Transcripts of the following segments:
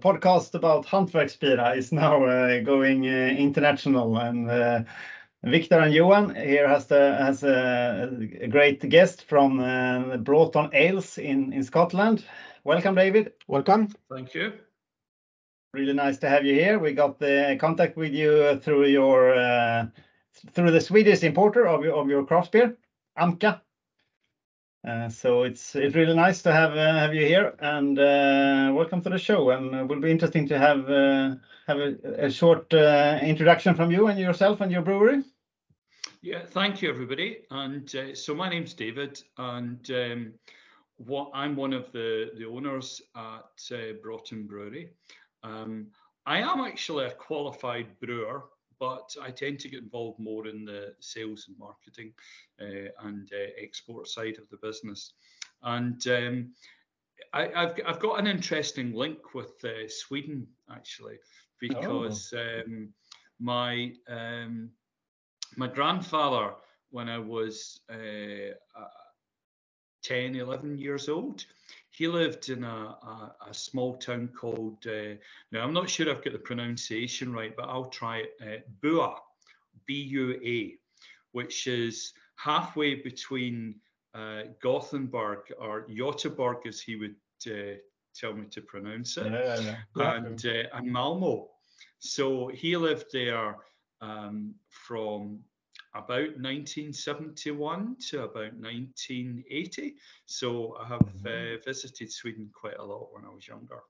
podcast about Hantverksbira is now uh, going uh, international, and uh, Victor and Johan here has the has a, a great guest from uh, Broughton Ales in in Scotland. Welcome, David. Welcome. Thank you. Really nice to have you here. We got the contact with you through your uh, through the Swedish importer of your of your craft beer, Amka. Uh, so it's it's really nice to have uh, have you here and uh, welcome to the show. And it will be interesting to have have a, a short introduction from you and yourself and your brewery. Yeah, thank you, everybody. And uh, so my name's David, and um, what I'm one of the the owners at uh, Broughton Brewery. Um, I am actually a qualified brewer, but I tend to get involved more in the sales and marketing uh, and uh, export side of the business. And um, I, have I've got an interesting link with uh, Sweden actually, because oh. um, my um, my grandfather, when I was uh, 10, 11 years old, he lived in a, a, a small town called, uh, now I'm not sure I've got the pronunciation right, but I'll try it, uh, Bua, B-U-A, which is halfway between uh, Gothenburg or Göteborg, as he would uh, tell me to pronounce it, yeah, yeah. and, uh, and Malmo. So he lived there um, from about 1971 to about 1980. So I have mm-hmm. uh, visited Sweden quite a lot when I was younger.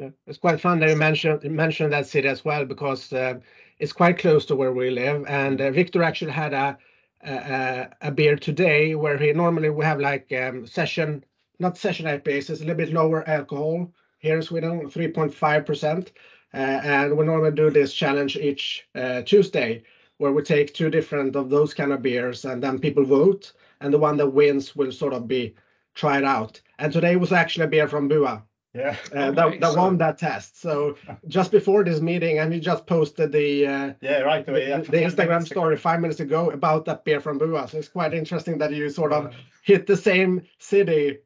Yeah, it's quite fun that you mentioned mentioned that city as well because uh, it's quite close to where we live. And uh, Victor actually had a, a, a beer today where he normally we have like um, session not session IPAs, it's a little bit lower alcohol here in Sweden, 3.5 percent. Uh, and we normally do this challenge each uh, Tuesday where we take two different of those kind of beers and then people vote and the one that wins will sort of be tried out. And today was actually a beer from Bua. Yeah, uh, that, that won that test. So just before this meeting, and he just posted the uh, yeah right away, yeah, the, the Instagram story five minutes ago about that beer from Bua. So it's quite interesting that you sort of hit the same city.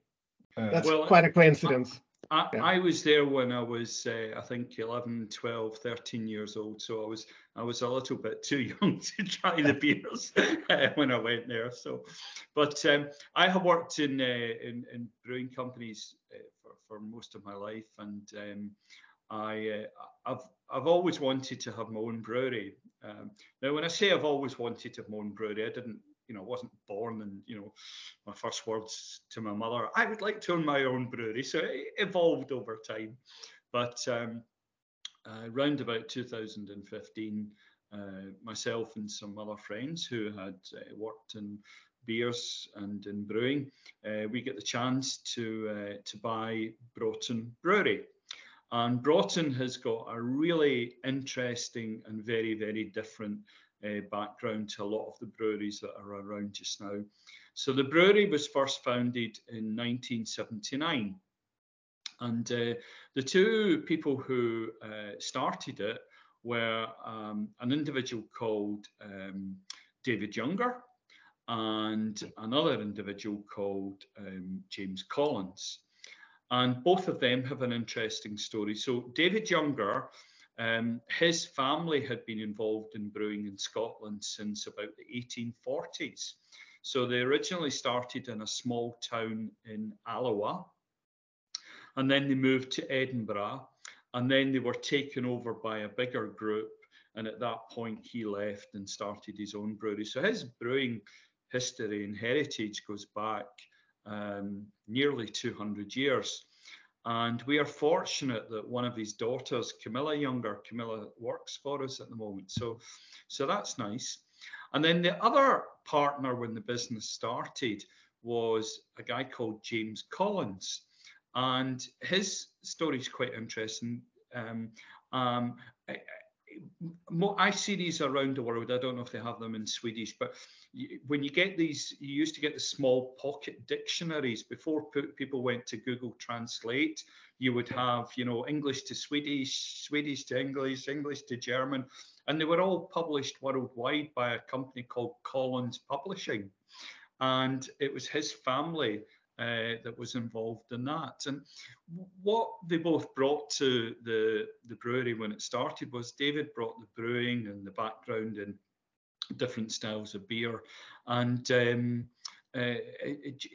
That's well, quite a coincidence. I, yeah. I, was there when I was, uh, I think, 11, 12, 13 years old. So I was, I was a little bit too young to try the beers uh, when I went there. So, but um, I have worked in, uh, in, in brewing companies uh, for, for most of my life, and um, I, uh, I've, I've always wanted to have my own brewery. Um, now, when I say I've always wanted to have my own brewery, I didn't you know, wasn't born and, you know, my first words to my mother, I would like to own my own brewery. So it evolved over time. But um, uh, around about 2015, uh, myself and some other friends who had uh, worked in beers and in brewing, uh, we get the chance to, uh, to buy Broughton Brewery. And Broughton has got a really interesting and very, very different uh, background to a lot of the breweries that are around just now. So the brewery was first founded in 1979. And uh, the two people who uh, started it were um, an individual called um, David Younger and another individual called um, James Collins. And both of them have an interesting story. So David Younger um, his family had been involved in brewing in Scotland since about the 1840s. So they originally started in a small town in Alloa, and then they moved to Edinburgh, and then they were taken over by a bigger group. And at that point, he left and started his own brewery. So his brewing history and heritage goes back um, nearly 200 years. And we are fortunate that one of his daughters, Camilla Younger, Camilla works for us at the moment. So, so that's nice. And then the other partner when the business started was a guy called James Collins. And his story is quite interesting. Um, um, I, see these around the world. I don't know if they have them in Swedish, but when you get these, you used to get the small pocket dictionaries before people went to Google Translate. You would have, you know, English to Swedish, Swedish to English, English to German, and they were all published worldwide by a company called Collins Publishing. And it was his family uh, that was involved in that. And what they both brought to the, the brewery when it started was David brought the brewing and the background and different styles of beer. And um, uh,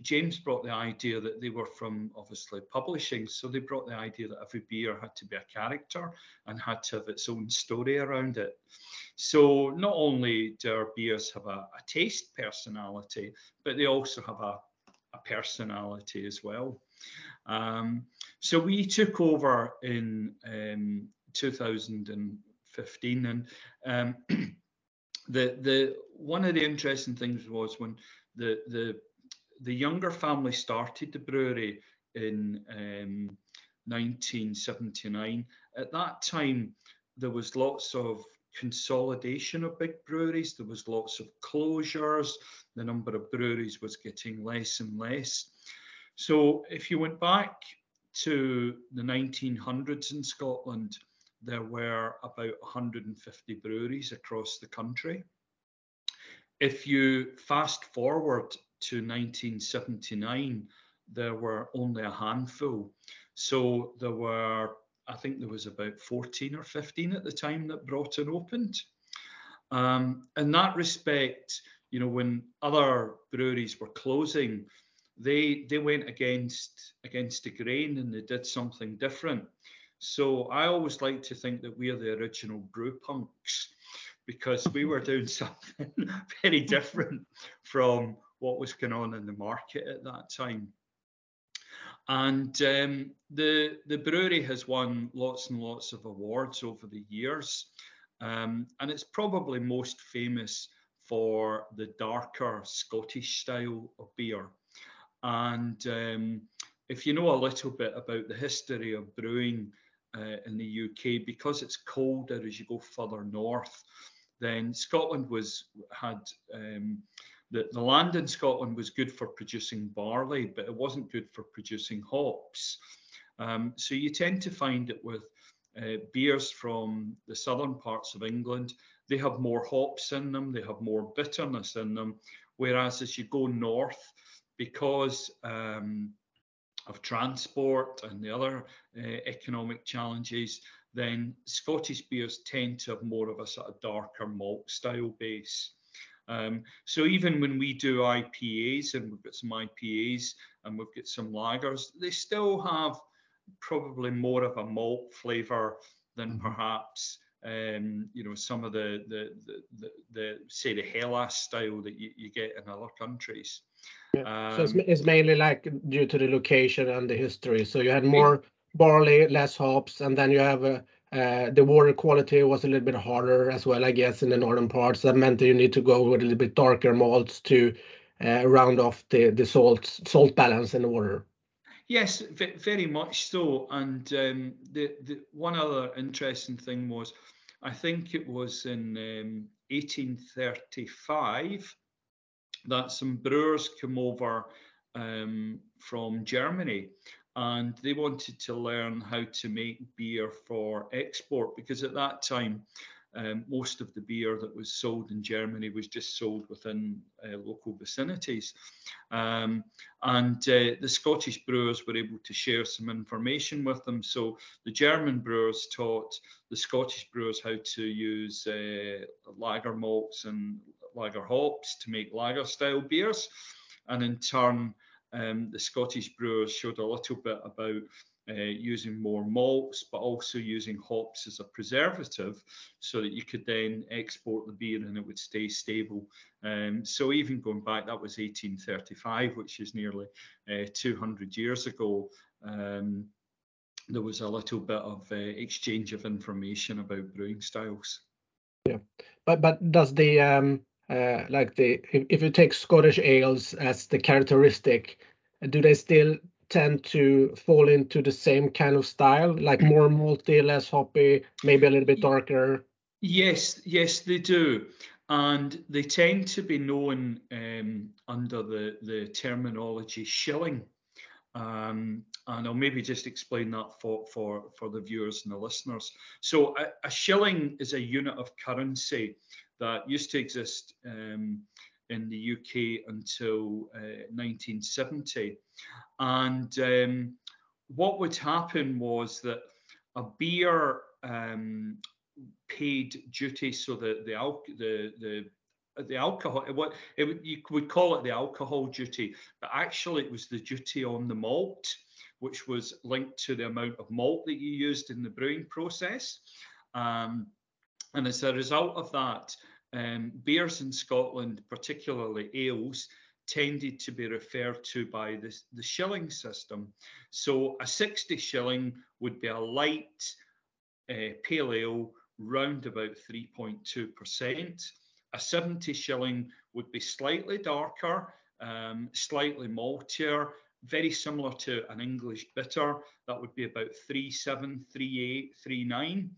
James brought the idea that they were from obviously publishing, so they brought the idea that every beer had to be a character and had to have its own story around it. So not only do our beers have a, a taste personality, but they also have a, a personality as well. Um, so we took over in um, 2015, and um, the the one of the interesting things was when the the the younger family started the brewery in um, 1979. At that time, there was lots of consolidation of big breweries. There was lots of closures. The number of breweries was getting less and less. So if you went back to the 1900s in Scotland, there were about 150 breweries across the country. If you fast forward to 1979, there were only a handful. So there were, I think there was about 14 or 15 at the time that Broughton opened. Um, in that respect, you know, when other breweries were closing, they they went against against the grain and they did something different. So I always like to think that we are the original brew punks because we were doing something very different from what was going on in the market at that time. And um, the the brewery has won lots and lots of awards over the years, um, and it's probably most famous for the darker Scottish style of beer. And um, if you know a little bit about the history of brewing uh, in the UK, because it's colder as you go further north, then Scotland was had um, the, the land in Scotland was good for producing barley, but it wasn't good for producing hops. Um, so you tend to find it with uh, beers from the southern parts of England. They have more hops in them, they have more bitterness in them. Whereas as you go north, because um, of transport and the other uh, economic challenges, then Scottish beers tend to have more of a sort of darker malt style base. Um, so even when we do IPAs and we've got some IPAs and we've got some lagers, they still have probably more of a malt flavour than mm-hmm. perhaps um, you know some of the the, the the, the say the Helles style that you, you get in other countries. Yeah. Um, so it's, um, it's, mainly like due to the location and the history. So you had more barley, less hops, and then you have uh, the water quality was a little bit harder as well, I guess, in the northern parts. That meant that you need to go with a little bit darker malts to uh, round off the salt salt balance in the water. Yes, very much so. And um, the one other interesting thing was, I think it was in um, 1835 that some brewers came over um, from Germany and they wanted to learn how to make beer for export because at that time um, most of the beer that was sold in Germany was just sold within uh, local vicinities. Um, and uh, the Scottish brewers were able to share some information with them. So the German brewers taught the Scottish brewers how to use uh, lager malts and lager hops to make lager style beers. And in turn, um, the Scottish brewers showed a little bit about uh, using more malts, but also using hops as a preservative so that you could then export the beer and it would stay stable. Um, so even going back, that was 1835, which is nearly uh, 200 years ago. Um, there was a little bit of uh, exchange of information about brewing styles. Yeah, but but does the um, like the if, if you take Scottish ales as the characteristic, do they still tend to fall into the same kind of style, like more malty, less hoppy, maybe a little bit darker? Yes, yes, they do. And they tend to be known um, under the, the terminology shilling. Um, and I'll maybe just explain that for, for, for the viewers and the listeners. So a, a shilling is a unit of currency that used to exist um, in the UK until uh, 1970. And um, what would happen was that a beer um, paid duty, so the the the the the alcohol what it, you would call it the alcohol duty but actually it was the duty on the malt which was linked to the amount of malt that you used in the brewing process um, and as a result of that um, beers in scotland particularly ales tended to be referred to by the, the shilling system so a 60 shilling would be a light uh, pale ale round about 3.2% a 70 shilling would be slightly darker, um, slightly maltier, very similar to an English bitter. That would be about 3.7, 3.8, 3.9.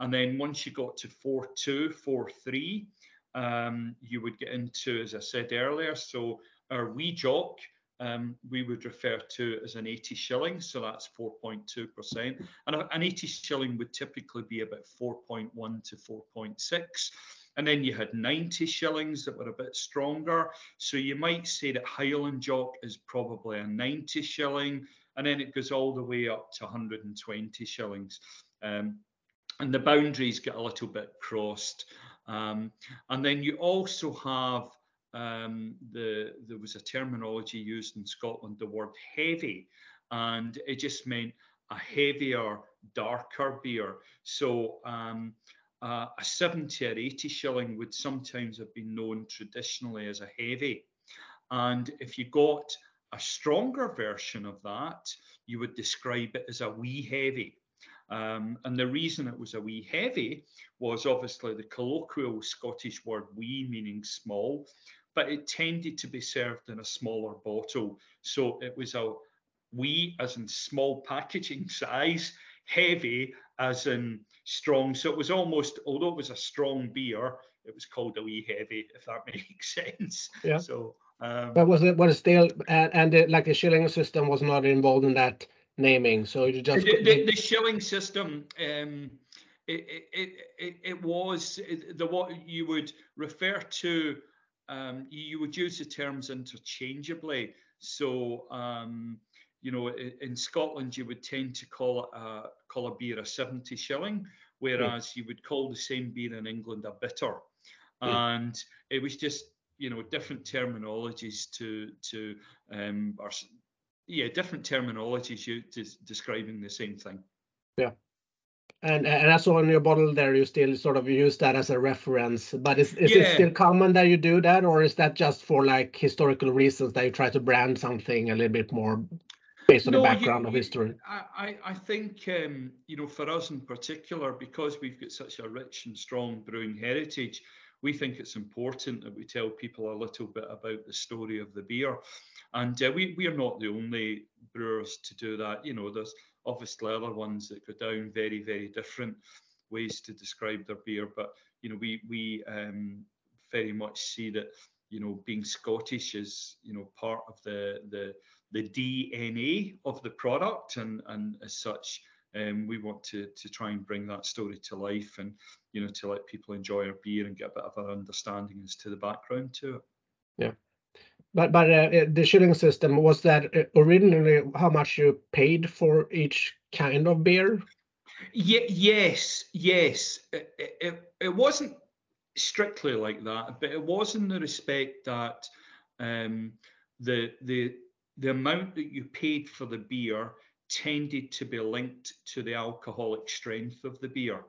And then once you got to 4.2, 4.3, um, you would get into, as I said earlier, so our wee jock, um, we would refer to as an 80 shilling, so that's 4.2%. And an 80 shilling would typically be about 4.1 to 4.6. And then you had 90 shillings that were a bit stronger. So you might say that Highland Jock is probably a 90 shilling, and then it goes all the way up to 120 shillings. Um, and the boundaries get a little bit crossed. Um, and then you also have um, the there was a terminology used in Scotland, the word heavy, and it just meant a heavier, darker beer. So um, uh, a 70 or 80 shilling would sometimes have been known traditionally as a heavy. And if you got a stronger version of that, you would describe it as a wee heavy. Um, and the reason it was a wee heavy was obviously the colloquial Scottish word wee, meaning small, but it tended to be served in a smaller bottle. So it was a wee, as in small packaging size, heavy, as in strong. So it was almost, although it was a strong beer, it was called a wee heavy, if that makes sense. Yeah. So, um, but was it was still and, and the, like the shilling system was not involved in that naming? So you just the, the, the shilling system. Um, it, it, it, it was the what you would refer to um, you would use the terms interchangeably so um, you know, in Scotland, you would tend to call it a, call a beer a 70 shilling, whereas mm. you would call the same beer in England a bitter. Mm. And it was just, you know, different terminologies to, to um, or, yeah, different terminologies you to, describing the same thing. Yeah. And, and I saw on your bottle there, you still sort of use that as a reference, but is, is yeah. it still common that you do that, or is that just for like historical reasons that you try to brand something a little bit more based on no, the background you, of history? I, I think, um, you know, for us in particular, because we've got such a rich and strong brewing heritage, we think it's important that we tell people a little bit about the story of the beer. And uh, we, we are not the only brewers to do that. You know, there's obviously other ones that go down very, very different ways to describe their beer. But, you know, we, we um, very much see that, you know, being Scottish is, you know, part of the, the, the DNA of the product, and and as such, um, we want to to try and bring that story to life, and you know to let people enjoy our beer and get a bit of an understanding as to the background to it. Yeah, but but uh, the shilling system was that uh, originally how much you paid for each kind of beer? Yeah, yes, yes. It, it, it wasn't strictly like that, but it was in the respect that um, the the the amount that you paid for the beer tended to be linked to the alcoholic strength of the beer.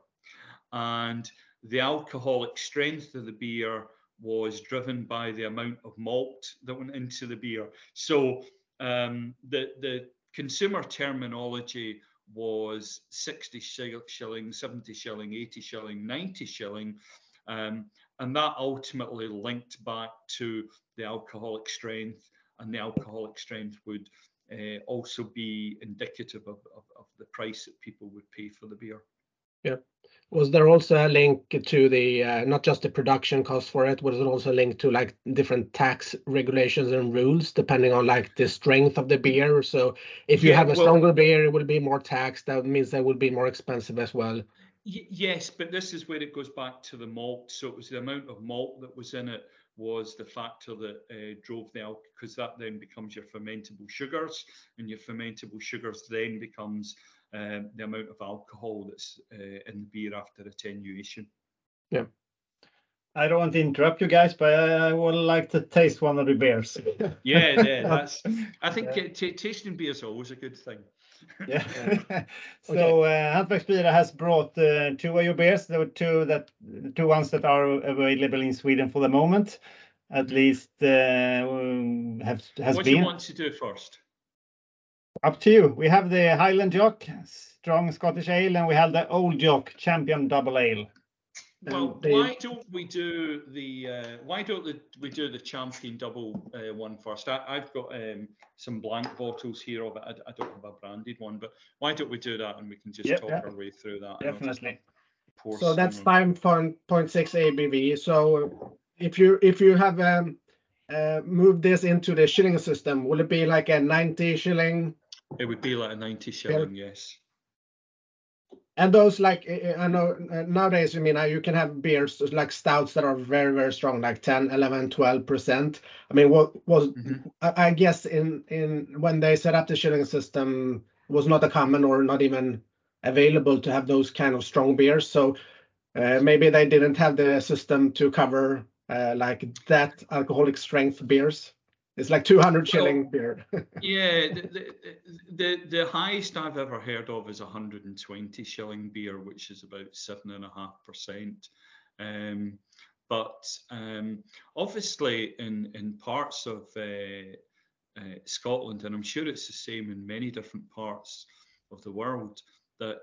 And the alcoholic strength of the beer was driven by the amount of malt that went into the beer. So um, the, the consumer terminology was 60 shilling, 70 shilling, 80 shilling, 90 shilling. Um, and that ultimately linked back to the alcoholic strength and the alcoholic strength would uh, also be indicative of, of, of, the price that people would pay for the beer. Yeah. Was there also a link to the uh, not just the production cost for it? Was it also linked to like different tax regulations and rules depending on like the strength of the beer? So if you yeah, have a well, stronger beer, it will be more taxed. That means that will be more expensive as well. yes, but this is where it goes back to the malt. So it was the amount of malt that was in it was the factor that uh, drove the alcohol, because that then becomes your fermentable sugars, and your fermentable sugars then becomes uh, the amount of alcohol that's uh, in the beer after attenuation. Yeah. I don't want to interrupt you guys, but I would like to taste one of the beers. Yeah, yeah, that's. I think t- tasting beer is always a good thing. Yeah. so uh, Hantverksbira has brought uh, two of your beers. There were two that two ones that are available in Sweden for the moment, at least uh, have has what been. do you want to do first? Up to you. We have the Highland Jock Strong Scottish Ale, and we have the Old Jock Champion Double Ale. Well, they- why don't we do the uh, why don't the, we do the champion double uh, one first? I, I've got um, some blank bottles here of it. I, I don't have a branded one, but why don't we do that and we can just Yep, talk yeah. our way through that. and I'll just Definitely. So that's five point point six ABV. So if you if you have um, uh, moved this into the shilling system, will it be like a ninety shilling? It would be like a ninety shilling, yes. And those like uh, I know uh, nowadays, I mean, uh, you can have beers like stouts that are very very strong, like 10, 11, 12 percent. I mean, what was Mhm. I, I guess in in when they set up the shilling system it was not a common or not even available to have those kind of strong beers. So uh, maybe they didn't have the system to cover uh, like that alcoholic strength beers. It's like 200 shilling beer. Yeah, the, the, the the highest I've ever heard of is 120 shilling beer, which is about seven and a half percent. Um, but um, obviously, in in parts of uh, uh, Scotland, and I'm sure it's the same in many different parts of the world, that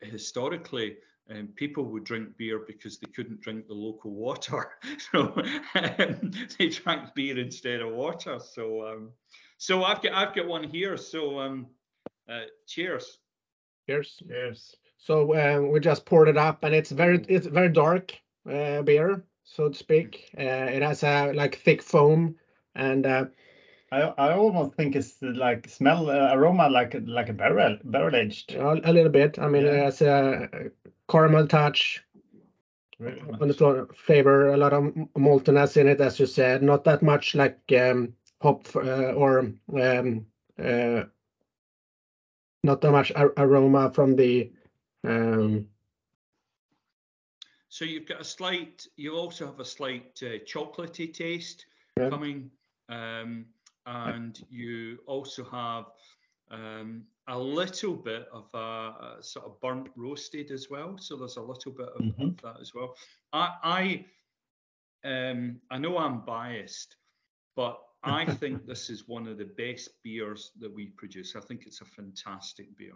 historically um, people would drink beer because they couldn't drink the local water, so um, they drank beer instead of water. So, um, so I've got I've got one here. So, um, uh, cheers. Cheers. Yes. So uh, we just poured it up, and it's very it's very dark uh, beer, so to speak. Uh, it has a like thick foam, and uh, I, I almost think it's like smell uh, aroma like a- like a barrel barrel aged. a, a little bit. I mean, it has a caramel touch Really on the nice. flavor, a lot of m- maltiness in it, as you said. Not that much like um, hop uh, or um, uh, not that much ar- aroma from the. Um, So you've got a slight. You also have a slight uh, chocolatey taste Yeah. coming, um, and you also have um, a little bit of a, a sort of burnt roasted as well. So there's a little bit of, Mhm. of that as well. I I um, I know I'm biased, but I think this is one of the best beers that we produce. I think it's a fantastic beer.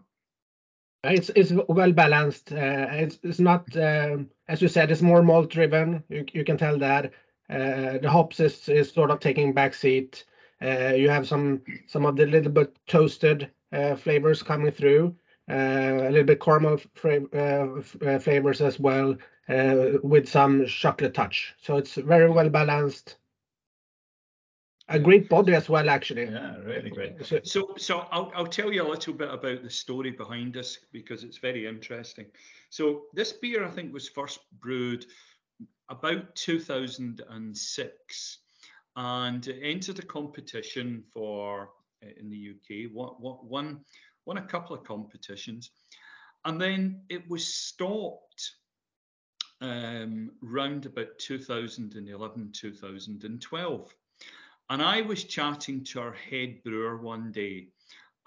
It's it's well balanced. Uh, it's it's not um, as you said. It's more malt driven. You you can tell that. Uh, the hops is is sort of taking back seat. Uh, you have some some of the little bit toasted uh, flavors coming through. Uh, a little bit caramel flavors as well, uh, with some chocolate touch. So it's very well balanced. A great body as well, actually. Yeah, really great. So- So, so I'll, I'll tell you a little bit about the story behind this because it's very interesting. So, this beer I think was first brewed about 2006 and entered a competition for uh, in the UK. What, won, won a couple of competitions, and then it was stopped um, round about 2011, 2012. And I was chatting to our head brewer one day,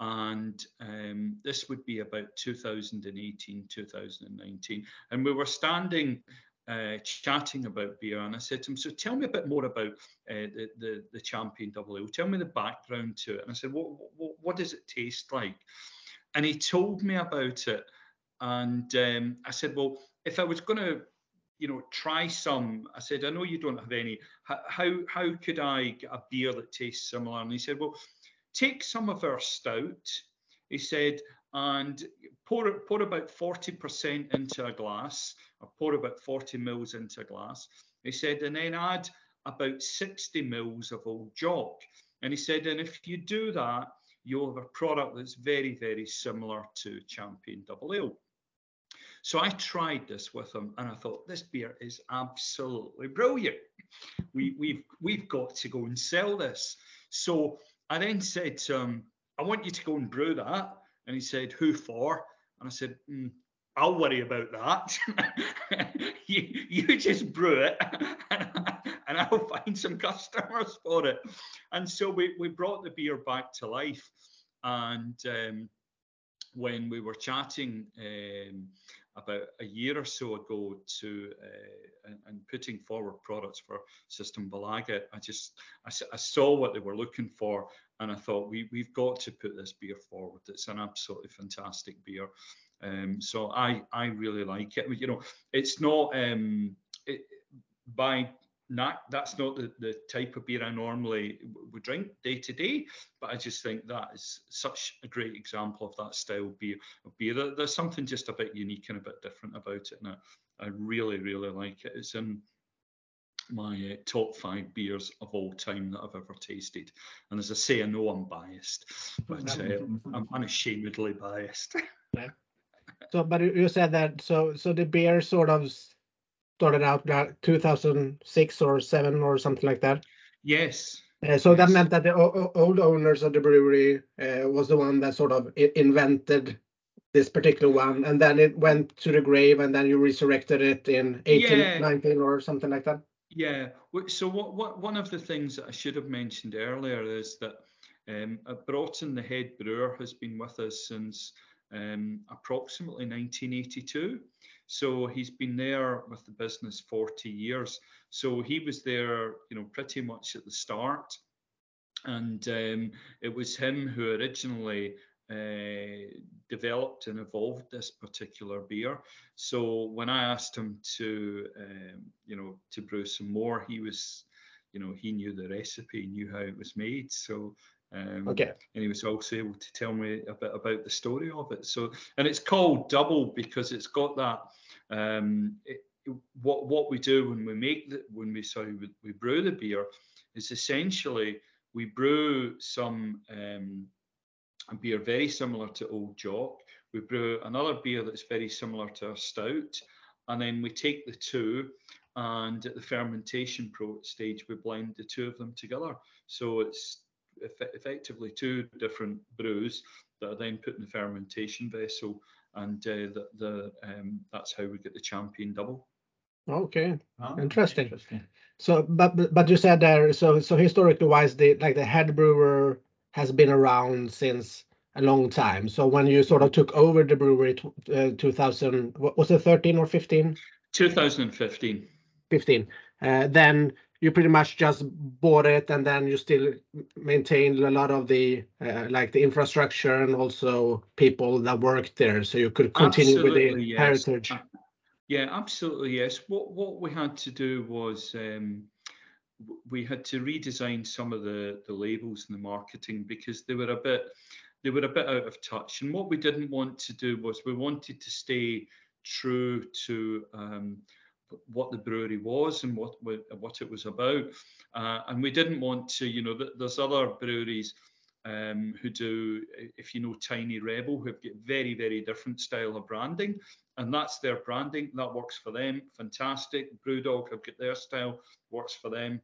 and um, this would be about 2018, 2019. And we were standing uh, chatting about beer, and I said to him, So tell me a bit more about uh, the, the, the Champion Double Ale. Tell me the background to it. And I said, what, what, what does it taste like? And he told me about it. And um, I said, Well, if I was going to you know, try some. I said, I know you don't have any. How, how how could I get a beer that tastes similar? And he said, Well, take some of our stout. He said, and pour pour about forty percent into a glass, or pour about forty mils into a glass. He said, and then add about sixty mils of old jock. And he said, and if you do that, you'll have a product that's very very similar to Champion Double Ale. So I tried this with him and I thought, this beer is absolutely brilliant. We, we've, we've got to go and sell this. So I then said to him, I want you to go and brew that. And he said, who for? And I said, mm, I'll worry about that. you, you just brew it and I'll find some customers for it. And so we, we brought the beer back to life. And um, when we were chatting um, about a year or so ago to uh, and, and, putting forward products for Systembolaget, I just I, I, saw what they were looking for, and I thought we we've got to put this beer forward. It's an absolutely fantastic beer. Um, so I I really like it. You know, it's not um, it, by not that's not the, the type of beer I normally would drink day to day, but I just think that is such a great example of that style beer of beer. There's something just a bit unique and a bit different about it, and I, I really really like it. It's in my uh, top five beers of all time that I've ever tasted. And as I say, I know I'm biased, but uh, I'm unashamedly biased. yeah. So, but you said that so so the beer sort of started out 2006 or seven or something like that. Yes. Uh, so yes. that meant that the old owners of the brewery uh, was the one that sort of invented this particular one, and then it went to the grave, and then you resurrected it in 18, yeah. 19 or something like that. Yeah. So what, what one of the things that I should have mentioned earlier is that um, Broughton, the head brewer, has been with us since um, approximately 1982. So he's been there with the business 40 years. So he was there, you know, pretty much at the start. And um, it was him who originally uh, developed and evolved this particular beer. So when I asked him to, um, you know, to brew some more, he was, you know, he knew the recipe, knew how it was made. So um, okay. And he was also able to tell me a bit about the story of it. So, and it's called Double because it's got that. Um, it, what what we do when we make the when we sorry we, we brew the beer is essentially we brew some um, a beer very similar to Old Jock. We brew another beer that's very similar to a stout, and then we take the two and at the fermentation pro stage we blend the two of them together. So it's effectively two different brews that are then put in the fermentation vessel, and uh, the, the um, that's how we get the champion double. Okay, oh, interesting. interesting. So, but but you said there, so so historically wise, the like the head brewer has been around since a long time. So when you sort of took over the brewery, uh, 2000, was it, 13 or 15? 2015. 15. Uh, then you pretty much just bought it and then you still maintained a lot of the uh, like the infrastructure and also people that worked there. So you could continue absolutely, with the yes. heritage. Uh, yeah absolutely yes. What what we had to do was um, we had to redesign some of the the labels and the marketing because they were a bit they were a bit out of touch. And what we didn't want to do was we wanted to stay true to um, what the brewery was and what what it was about. Uh, and we didn't want to, you know, there's other breweries um, who do, if you know, Tiny Rebel, who've got very very different style of branding, and that's their branding. That works for them. Fantastic. Brewdog have got their style, works for them.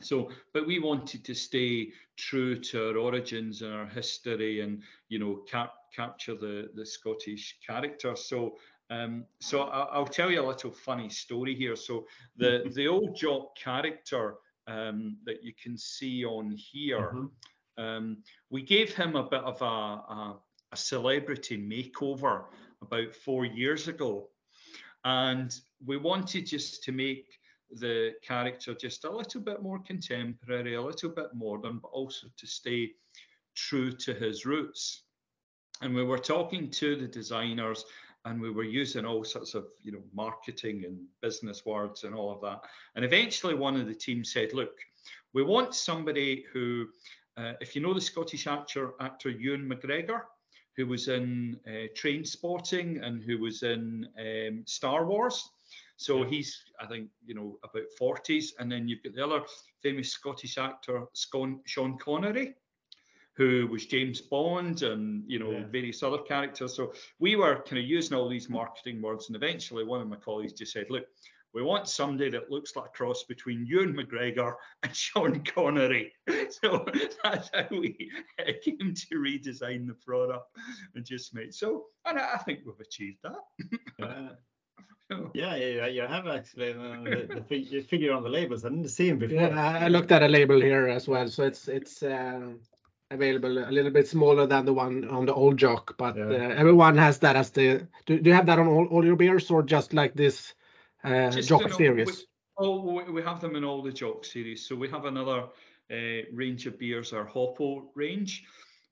So, but we wanted to stay true to our origins and our history, and you know, cap- capture the the Scottish character. So um, so I, will tell you a little funny story here. So the the old jock character um, that you can see on here, mm-hmm. um, we gave him a bit of a, a, a celebrity makeover about four years ago, and we wanted just to make the character just a little bit more contemporary, a little bit modern, but also to stay true to his roots. And we were talking to the designers and we were using all sorts of you know marketing and business words and all of that. And eventually one of the team said look we want somebody who uh, if you know the scottish actor actor ewan mcgregor who was in uh, Trainspotting and who was in um, star wars. So he's i think you know about 40s and then you've got the other famous scottish actor sean connery who was James Bond and you know Yeah. various other characters. So we were kind of using all these marketing words, and eventually one of my colleagues just said, "Look, we want somebody that looks like a cross between Ewan McGregor and Sean Connery." So that's how we came to redesign the product and just made so. And I I think we've achieved that. Yeah, yeah, yeah, you have actually uh, the, the fig- figure on the labels. I didn't see him before. Yeah, I I looked at a label here as well, so it's it's um, available a little bit smaller than the one on the old Jock, but Yeah. uh, everyone has that as the. Do, do you have that on all, all your beers or just like this uh, Just Jock to series? we- Oh, we- we have them in all the Jock series. So we have another uh, range of beers, our Hoppo range,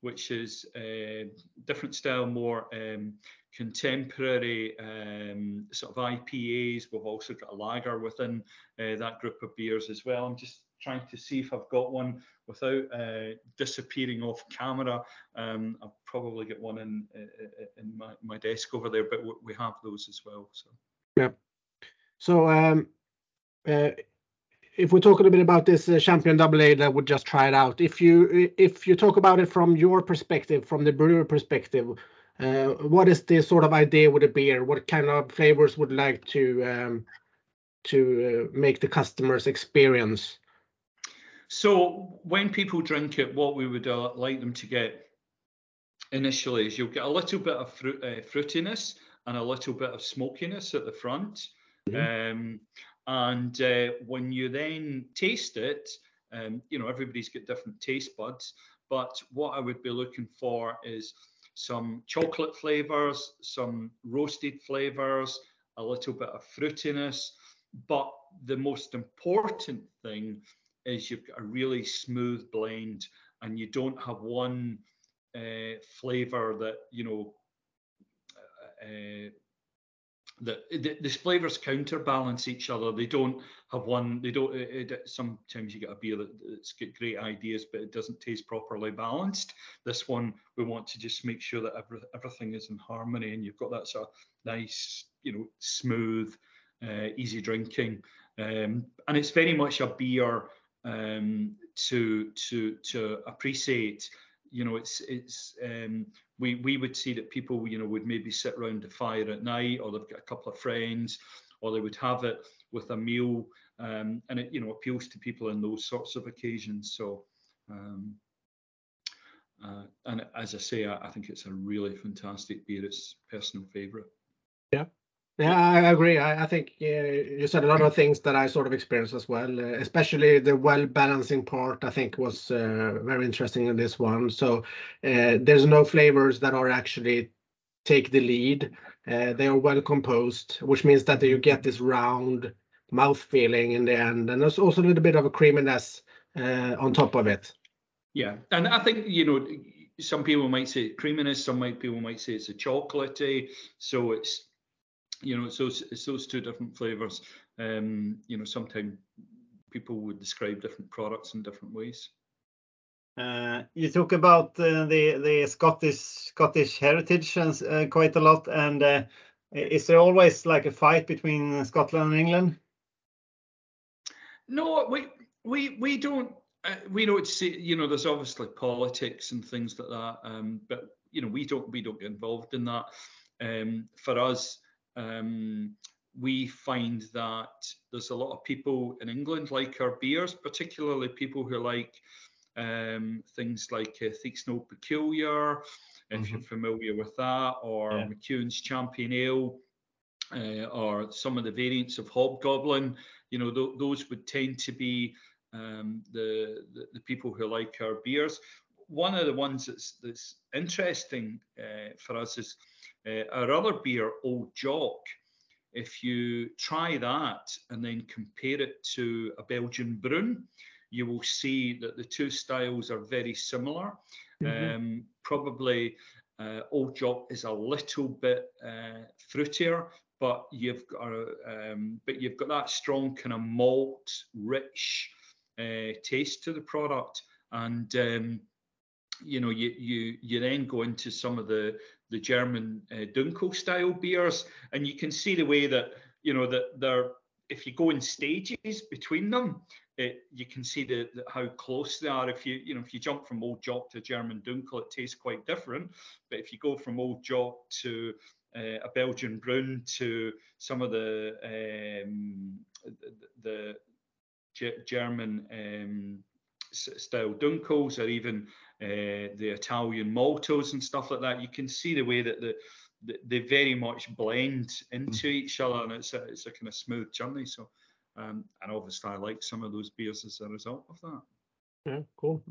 which is uh, different style, more um, contemporary um, sort of IPAs. We've also got a lager within uh, that group of beers as well. I'm just trying to see if I've got one without uh, disappearing off camera. Um, I'll probably get one in uh, in my, my desk over there, but we- have those as well. So. Yeah. So, um, uh, if we talk a bit about this uh, Champion A, that would just try it out, if you if you talk about it from your perspective, from the brewer perspective, uh, what is the sort of idea with a beer? What kind of flavors would like to um, to uh, make the customers experience? So when people drink it, what we would uh, like them to get initially is you'll get a little bit of fruit, uh, fruitiness and a little bit of smokiness at the front. Um, and uh, when you then taste it, um, you know, everybody's got different taste buds. But what I would be looking for is some chocolate flavors, some roasted flavors, a little bit of fruitiness. But the most important thing is you've got a really smooth blend and you don't have one uh, flavor that you know uh, that the, flavors counterbalance each other. They don't have one they don't it, it- sometimes you get a beer that, that's got great ideas but it doesn't taste properly balanced. This one we want to just make sure that every, everything is in harmony and you've got that sort of nice you know smooth uh, easy drinking. Um, and it's very much a beer um, to to to appreciate. You know, it's it's um, we we would see that people you know would maybe sit around the fire at night, or they've got a couple of friends, or they would have it with a meal, um, and it you know appeals to people in those sorts of occasions. So. Um, uh, and as I say, I, I think it's a really fantastic beer. It's personal favourite. Yeah, I agree. I, I think uh, you said a lot of things that I sort of experienced as well, uh, especially the well balancing part. I think was uh, very interesting in this one. So uh, there's no flavors that are actually take the lead. Uh, they are well composed, which means that you get this round mouth feeling in the end, and there's also a little bit of a creaminess uh, on top of it. Yeah, and I think you know some people might say creaminess, some might people might say it's a chocolatey. So it's you know it's those it's those two different flavors. Um, you know, sometimes people would describe different products in different ways. Uh, you talk about uh, the the Scottish Scottish heritage and, uh, quite a lot, and uh, is there always like a fight between Scotland and England? No, we we we don't. Uh, we don't see. You know, there's obviously politics and things like that. Um, but you know, we don't we don't get involved in that. Um, for us, um, we find that there's a lot of people in England like our beers, particularly people who like um, things like uh, Theakston Peculier, if you're familiar with that, or Yeah. McEwen's Champion Ale, uh, or some of the variants of Hobgoblin. You know, th- those would tend to be um, the, the the people who like our beers. One of the ones that's that's interesting uh, for us is uh, our other beer, Old Jock. If you try that and then compare it to a Belgian Brun, you will see that the two styles are very similar. Mhm. Um, probably uh, Old Jock is a little bit uh, fruitier, but you've got a, um, but you've got that strong kind of malt, rich uh, taste to the product, and um, you know you you you then go into some of the the German uh, Dunkel style beers, and you can see the way that you know that they're if you go in stages between them, it, you can see the, the, how close they are. If you you know if you jump from Old Jock to German Dunkel, it tastes quite different. But if you go from Old Jock to uh, a Belgian Brun to some of the um, the, the German um, style Dunkels or even uh, the Italian Maltos and stuff like that, you can see the way that the, the they very much blend into mm. each other, and it's a, it's a kind of smooth journey. So, um, and obviously, I like some of those beers as a result of that. Yeah, cool.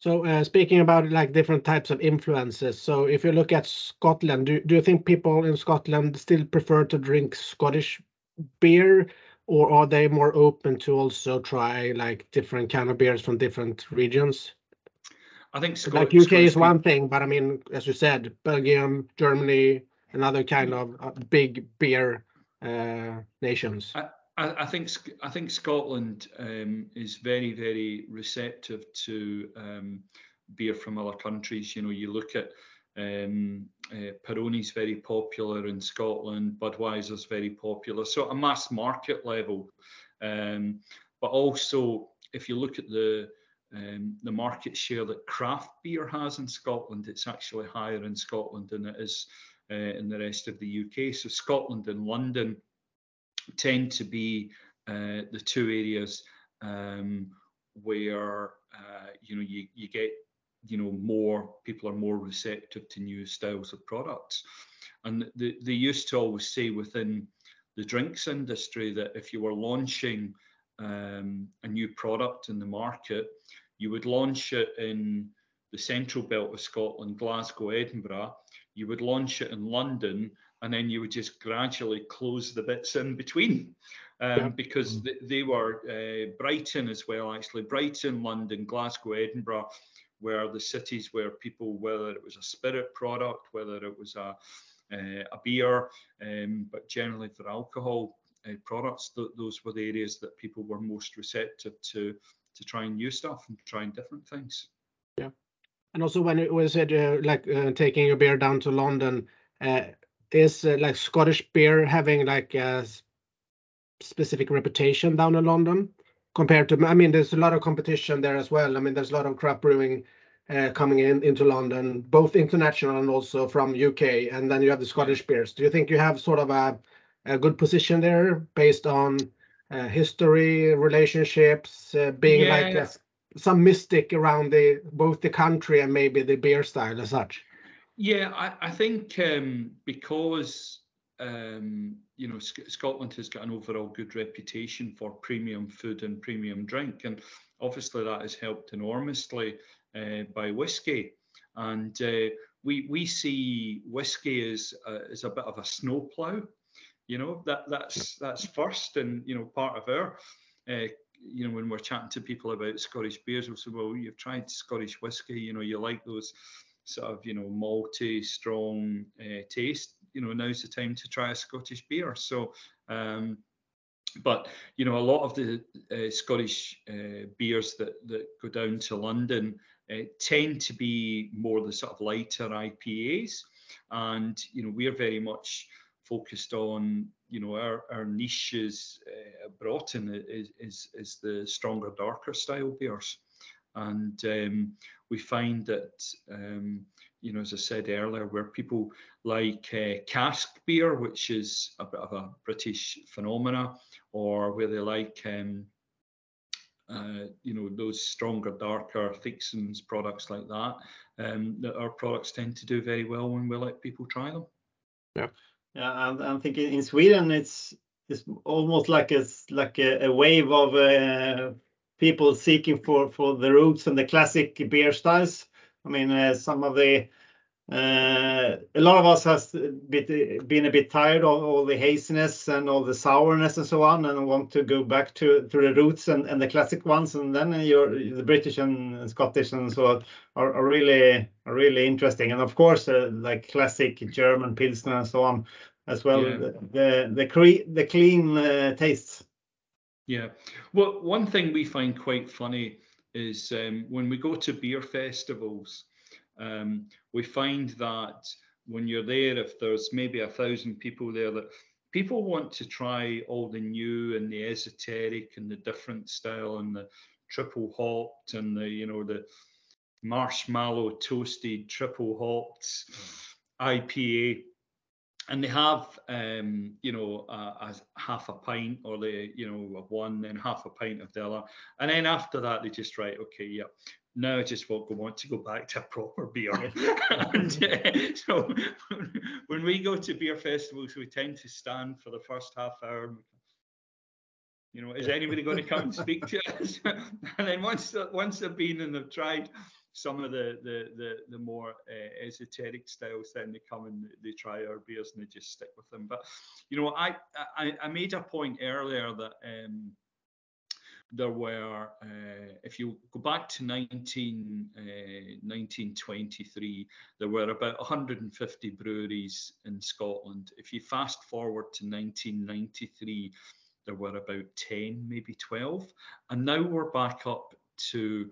So uh, speaking about like different types of influences, so if you look at Scotland, do, do you think people in Scotland still prefer to drink Scottish beer or are they more open to also try like different kind of beers from different regions? I think Scot like UK Scottish is one thing, but I mean, as you said, Belgium, Germany, another kind of uh, big beer uh, nations. I, I, think I think Scotland um, is very very receptive to um, beer from other countries. You know, you look at um, uh, Peroni's very popular in Scotland. Budweiser's very popular. So a mass market level, um, but also if you look at the um, the market share that craft beer has in Scotland, it's actually higher in Scotland than it is uh, in the rest of the UK. So Scotland and London tend to be uh, the two areas um, where uh, you know you, you get you know more people are more receptive to new styles of products and they, they used to always say within the drinks industry that if you were launching um, a new product in the market you would launch it in the central belt of scotland glasgow edinburgh you would launch it in london and then you would just gradually close the bits in between um, yeah. because mm. they, they were uh, brighton as well actually brighton london glasgow edinburgh were the cities where people, whether it was a spirit product, whether it was a, uh, a beer, um, but generally for alcohol uh, products, th those were the areas that people were most receptive to to trying new stuff and trying different things. Yeah, and also when it was uh, like uh, taking your beer down to London, uh, is uh, like Scottish beer having like a specific reputation down in London? compared to, I mean, there's a lot of competition there as well. I mean, there's a lot of craft brewing uh, coming in into London, both international and also from UK. And then you have the Scottish beers. Do you think you have sort of a, a good position there based on uh, history, relationships, uh, being yeah. like a, some mystic around the both the country and maybe the beer style as such? Yeah, I, I think um, because um, you know, Sc Scotland has got an overall good reputation for premium food and premium drink, and obviously that has helped enormously uh, by whiskey. And uh, we we see whiskey as uh, as a bit of a snowplow. You know that that's that's first, and you know part of our. Uh, you know, when we're chatting to people about Scottish beers, we'll say, "Well, you've tried Scottish whiskey. You know, you like those sort of, you know, malty, strong uh, taste you know now's the time to try a Scottish beer. So, um, but you know a lot of the uh, Scottish uh, beers that that go down to London tend to be more the sort of lighter IPAs, and you know we're very much focused on you know our, our niches uh, Broughton is, is is the stronger darker style beers and um, we find that um, you know, as I said earlier, where people like uh, cask beer, which is a bit of a British phenomena, or where they like, um, uh, you know, those stronger, darker Theakston's products like that, um, that our products tend to do very well when we let people try them. Yeah, yeah, I'm, I'm thinking in Sweden, it's it's almost like a like a, a wave of uh, people seeking for for the roots and the classic beer styles. I mean, uh, some of the a lot of us has bit, been a bit tired of all the haziness and all the sourness and so on, and want to go back to to the roots and, and the classic ones. And then your the British and Scottish and so on are, are really are really interesting. And of course, uh, like classic German pilsner and so on as well. Yeah. The the the, cre- the clean uh, tastes. Yeah. Well, one thing we find quite funny is um, when we go to beer festivals, um, we find that when you're there, if there's maybe a thousand people there, that people want to try all the new and the esoteric and the different style and the triple hopped and the you know the marshmallow toasted triple hopped IPA and they have um, you know a, a, half a pint or they you know of one then half a pint of the other. And then after that they just write okay yeah now I just want, want to go back to a proper beer. and uh, so when we go to beer festivals, we tend to stand for the first half hour. You know, is anybody going to come and speak to us? and then once once they've been and they've tried, some of the the the, the more uh, esoteric styles, then they come and they try our beers and they just stick with them. But you know, I I, I made a point earlier that um, there were, uh, if you go back to 19, uh, 1923, there were about 150 breweries in Scotland. If you fast forward to 1993, there were about 10, maybe 12. And now we're back up to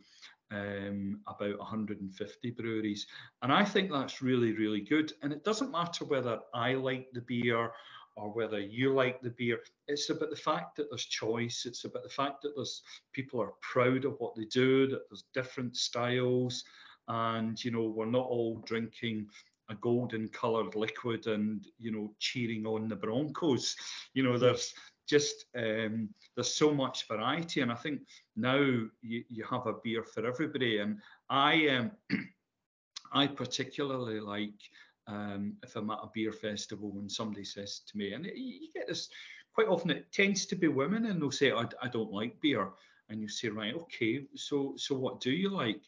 um, about 150 breweries. And I think that's really, really good. And it doesn't matter whether I like the beer or whether you like the beer. It's about the fact that there's choice. It's about the fact that there's people are proud of what they do, that there's different styles. And, you know, we're not all drinking a golden coloured liquid and, you know, cheering on the Broncos. You know, there's just um, there's so much variety, and I think now you, you have a beer for everybody. And I um, I particularly like um, if I'm at a beer festival and somebody says to me, and you get this quite often, it tends to be women, and they'll say, I, I don't like beer. And you say, right, okay, so so what do you like?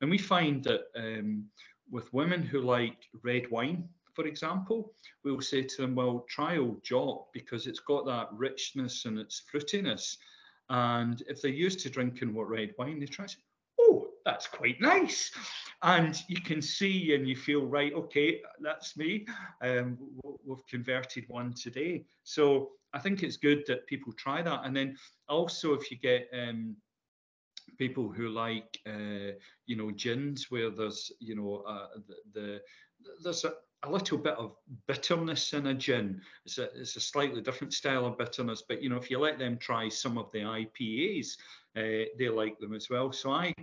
And we find that um, with women who like red wine, for example, we'll say to them, well, try Old Jock because it's got that richness and its fruitiness. And if they're used to drinking what red wine, they try to that's quite nice. And you can see and you feel, right, okay, that's me. Um, we've converted one today. So I think it's good that people try that. And then also, if you get um, people who like, uh, you know, gins where there's, you know, uh, the, the there's a, a little bit of bitterness in a gin. It's a, it's a slightly different style of bitterness, but you know, if you let them try some of the IPAs, uh, they like them as well. So I,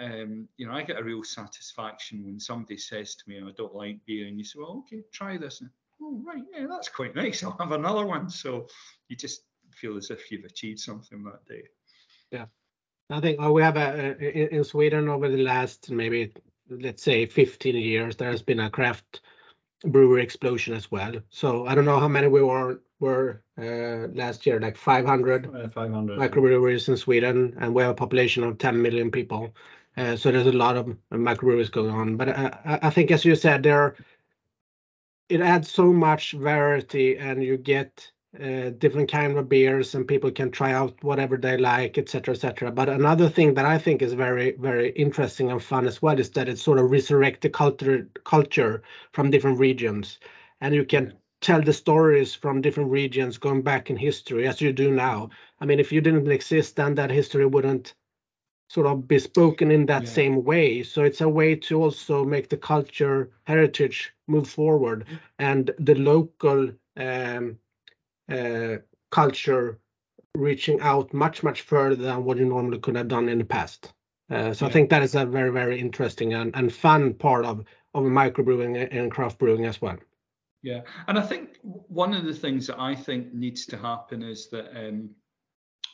um, you know, I get a real satisfaction when somebody says to me, "I don't like beer," and you say, "Well, okay, try this." And, oh, right, yeah, that's quite nice. I'll have another one. So you just feel as if you've achieved something that day. Yeah, I think oh, we have a, in, in Sweden over the last maybe let's say 15 years there has been a craft brewery explosion as well. So I don't know how many we were were uh, last year, like 500, Uh, 500. microbreweries in Sweden, and we have a population of 10 million people. Uh, so there's a lot of microbreweries going on. But I, think, as you said, there it adds so much variety, and you get uh, different kind of beers, and people can try out whatever they like, etc., etc. But another thing that I think is very, very interesting and fun as well is that it sort of resurrect the culture culture from different regions, and you can tell the stories from different regions going back in history as you do now. I mean, if you didn't exist, then that history wouldn't sort of be spoken in that Yeah. same way. So it's a way to also make the culture heritage move forward and the local um, uh, culture reaching out much, much further than what you normally could have done in the past. Uh, so I think that is a very, very interesting and, and fun part of, of microbrewing and craft brewing as well. Yeah, and I think one of the things that I think needs to happen is that um,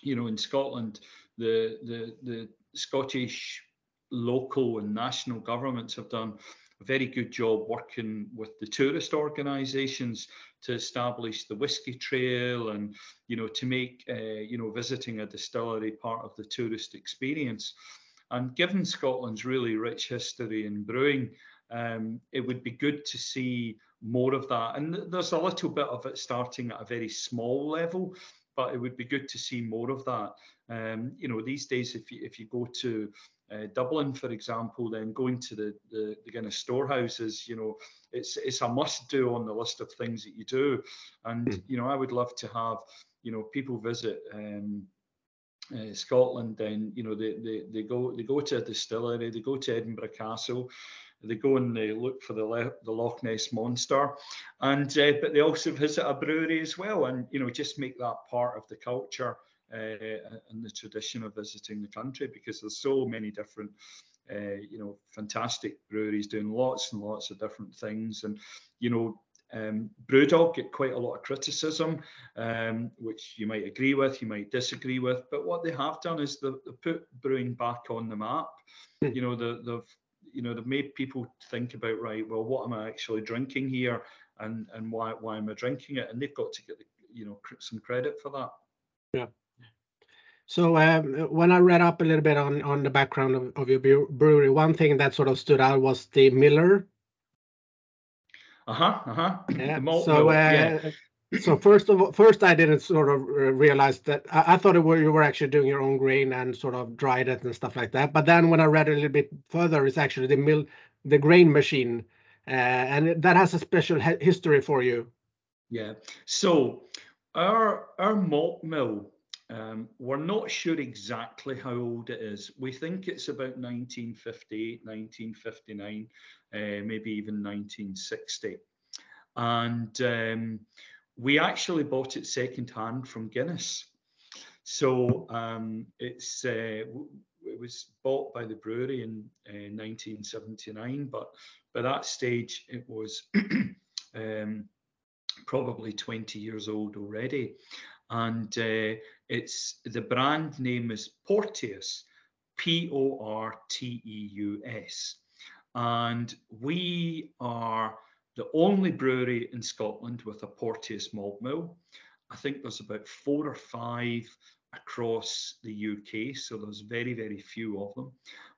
you know in Scotland the the the Scottish local and national governments have done a very good job working with the tourist organisations to establish the whiskey trail and you know to make uh, you know visiting a distillery part of the tourist experience. And given Scotland's really rich history in brewing, um, it would be good to see more of that. And there's a little bit of it starting at a very small level, but it would be good to see more of that. Um, you know, these days, if you if you go to uh, Dublin, for example, then going to the, the the Guinness storehouses, you know, it's it's a must do on the list of things that you do. And Mm. you know, I would love to have you know people visit. Um, uh, Scotland, then you know they, they they go they go to a distillery, they go to Edinburgh Castle, they go and they look for the Le the Loch Ness monster, and uh, but they also visit a brewery as well, and you know just make that part of the culture and the tradition of visiting the country because there's so many different. Uh, you know, fantastic breweries doing lots and lots of different things, and you know, um, Brewdog get quite a lot of criticism, um, which you might agree with, you might disagree with. But what they have done is they've, they've put brewing back on the map. Hmm. You know, the, they've you know they've made people think about right. Well, what am I actually drinking here, and and why why am I drinking it? And they've got to get the, you know cr- some credit for that. Yeah. So um, when I read up a little bit on on the background of, of your brewery, one thing that sort of stood out was the Miller. Uh huh. Uh huh. Yeah. Malt so uh, yeah. so first of all, first I didn't sort of realize that I, I thought it were, you were actually doing your own grain and sort of dried it and stuff like that. But then when I read a little bit further, it's actually the mill, the grain machine, uh, and that has a special history for you. Yeah. So our our malt mill, um, we're not sure exactly how old it is. We think it's about 1958, 1959, uh, maybe even 1960. And um, we actually bought it secondhand from Guinness. So um, it's uh, it was bought by the brewery in uh, 1979, but by that stage it was um, probably 20 years old already. And uh, it's the brand name is Porteus, P O R T E U S. And we are the only brewery in Scotland with a Porteus malt mill. I think there's about four or five across the UK, so there's very, very few of them.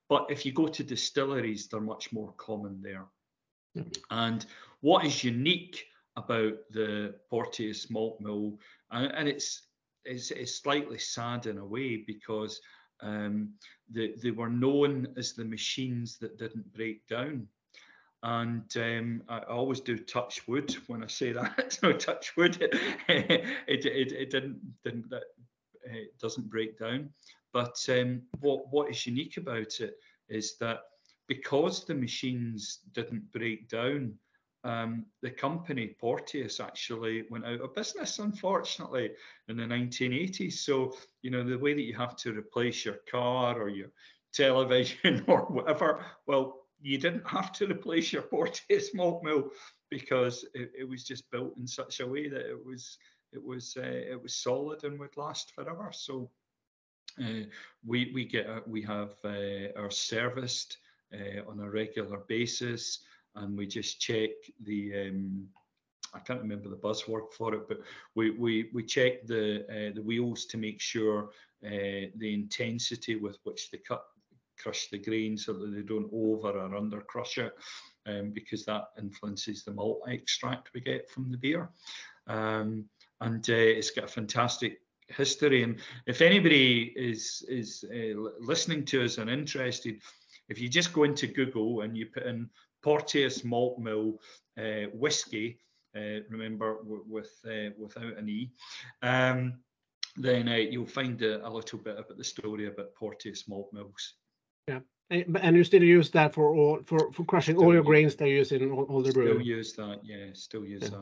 But if you go to distilleries, they're much more common there. And what is unique about the Porteus malt mill, and, and it's, it's it's slightly sad in a way because um, they, they were known as the machines that didn't break down. And um, I always do touch wood when I say that. no, touch wood. it, it, it, it didn't didn't that it doesn't break down. But um, what what is unique about it is that because the machines didn't break down, um, the company Porteus actually went out of business, unfortunately, in the 1980s. So, you know, the way that you have to replace your car or your television or whatever, well, you didn't have to replace your Porteus malt mill because it, it was just built in such a way that it was it was uh, it was solid and would last forever. So uh, we we get we have uh, our serviced uh, on a regular basis, and we just check the. Um, I can't remember the buzzword for it, but we we we check the uh, the wheels to make sure uh, the intensity with which they cut crush the grain so that they don't over or under crush it, um, because that influences the malt extract we get from the beer. Um, and uh, it's got a fantastic history. And if anybody is is uh, listening to us and interested, if you just go into Google and you put in Porteus Malt Mill uh, whiskey, uh, remember w- with uh, without an e, um, then uh, you'll find a, a little bit about the story about Porteus Malt Mills. Yeah, And you still use that for all for, for crushing all your grains they use in all, all the Still use that, yeah. Still use Yeah. that.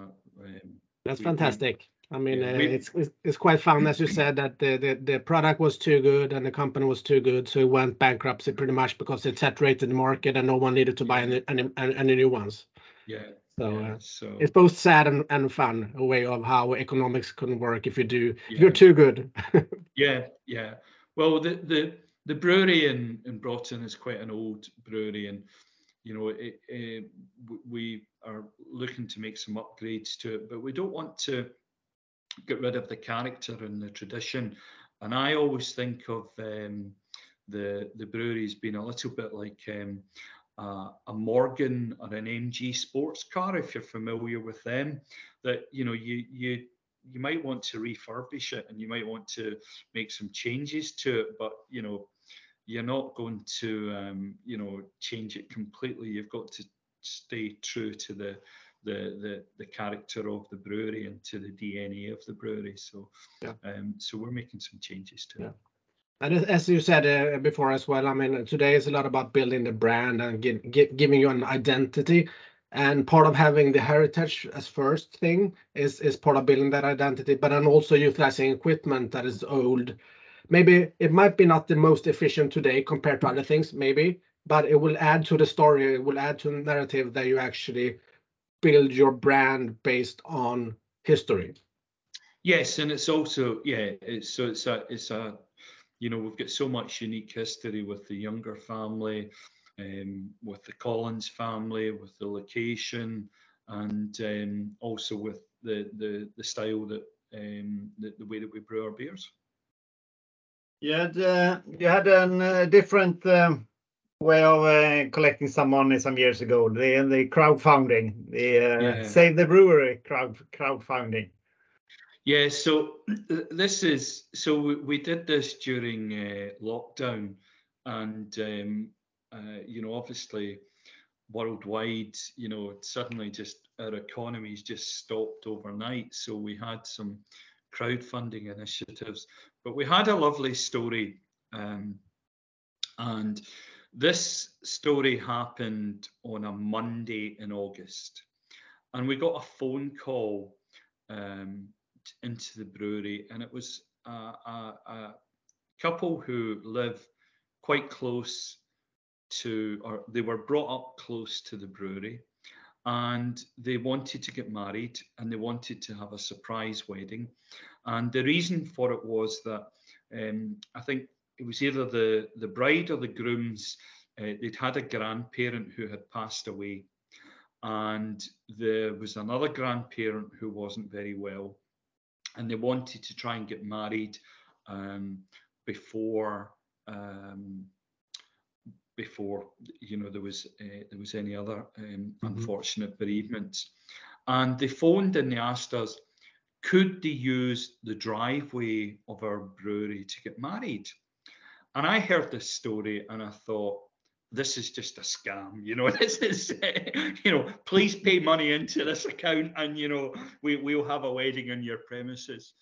Um, That's we- we- fantastic. I mean, yeah, uh, we- it's, it's it's quite fun, as you said, that the, the the product was too good and the company was too good, so it went bankruptcy pretty much because it saturated the market and no one needed to buy any any, any new ones. yeah. So yeah, uh, so it's both sad and, and fun a way of how economics can work if you do if you're too good. Yeah, yeah. Well, the the the brewery in in Broughton is quite an old brewery, and you know, it, it, we are looking to make some upgrades to it, but we don't want to get rid of the character and the tradition. And I always think of um, the the brewery as being a little bit like um, uh, a Morgan or an MG sports car, if you're familiar with them. That you know, you you you might want to refurbish it and you might want to make some changes to it, but you know, you're not going to um, you know change it completely. You've got to stay true to the the the, the character of the brewery and to the DNA of the brewery. So Yeah. um, so we're making some changes to Yeah. it. And as you said uh, before as well, I mean, today is a lot about building the brand and give, give, giving you an identity. And part of having the heritage as first thing is is part of building that identity, but then also utilizing equipment that is old. Maybe it might be not the most efficient today compared to other things, maybe, but it will add to the story. It will add to the narrative that you actually build your brand based on history. Yes, and it's also yeah, it's so it's a it's a you know we've got so much unique history with the younger family um, with the Collins family, with the location, and um, also with the, the the style that um, the, the way that we brew our beers. You had uh, you had a uh, different um, way of uh, collecting some money some years ago. The the crowdfunding, the uh, yeah. Save the Brewery crowd crowdfunding. Yeah, so this is so we, we did this during uh, lockdown, and um, uh, you know, obviously worldwide, you know, suddenly just our economies just stopped overnight. So we had some crowdfunding initiatives, but we had a lovely story. Um, and this story happened on a Monday in August. And we got a phone call um, into the brewery, and it was a, a, a couple who live quite close to, or they were brought up close to the brewery and they wanted to get married and they wanted to have a surprise wedding. And the reason for it was that um, I think it was either the, the bride or the groom's, uh, they'd had a grandparent who had passed away. And there was another grandparent who wasn't very well. And they wanted to try and get married um, before um, before you know there was uh, there was any other um, mm-hmm. unfortunate bereavements and they phoned and they asked us could they use the driveway of our brewery to get married and i heard this story and i thought this is just a scam you know this is you know please pay money into this account and you know we, we'll have a wedding on your premises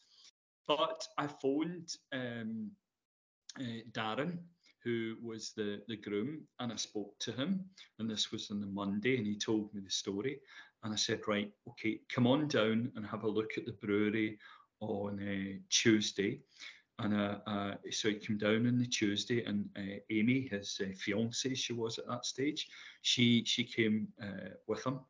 but i phoned um, uh, darren who was the, the groom, and I spoke to him, and this was on the Monday, and he told me the story. And I said, right, okay, come on down and have a look at the brewery on uh, Tuesday. And uh, uh, so he came down on the Tuesday, and uh, Amy, his uh, fiance, she was at that stage, she she came uh, with him,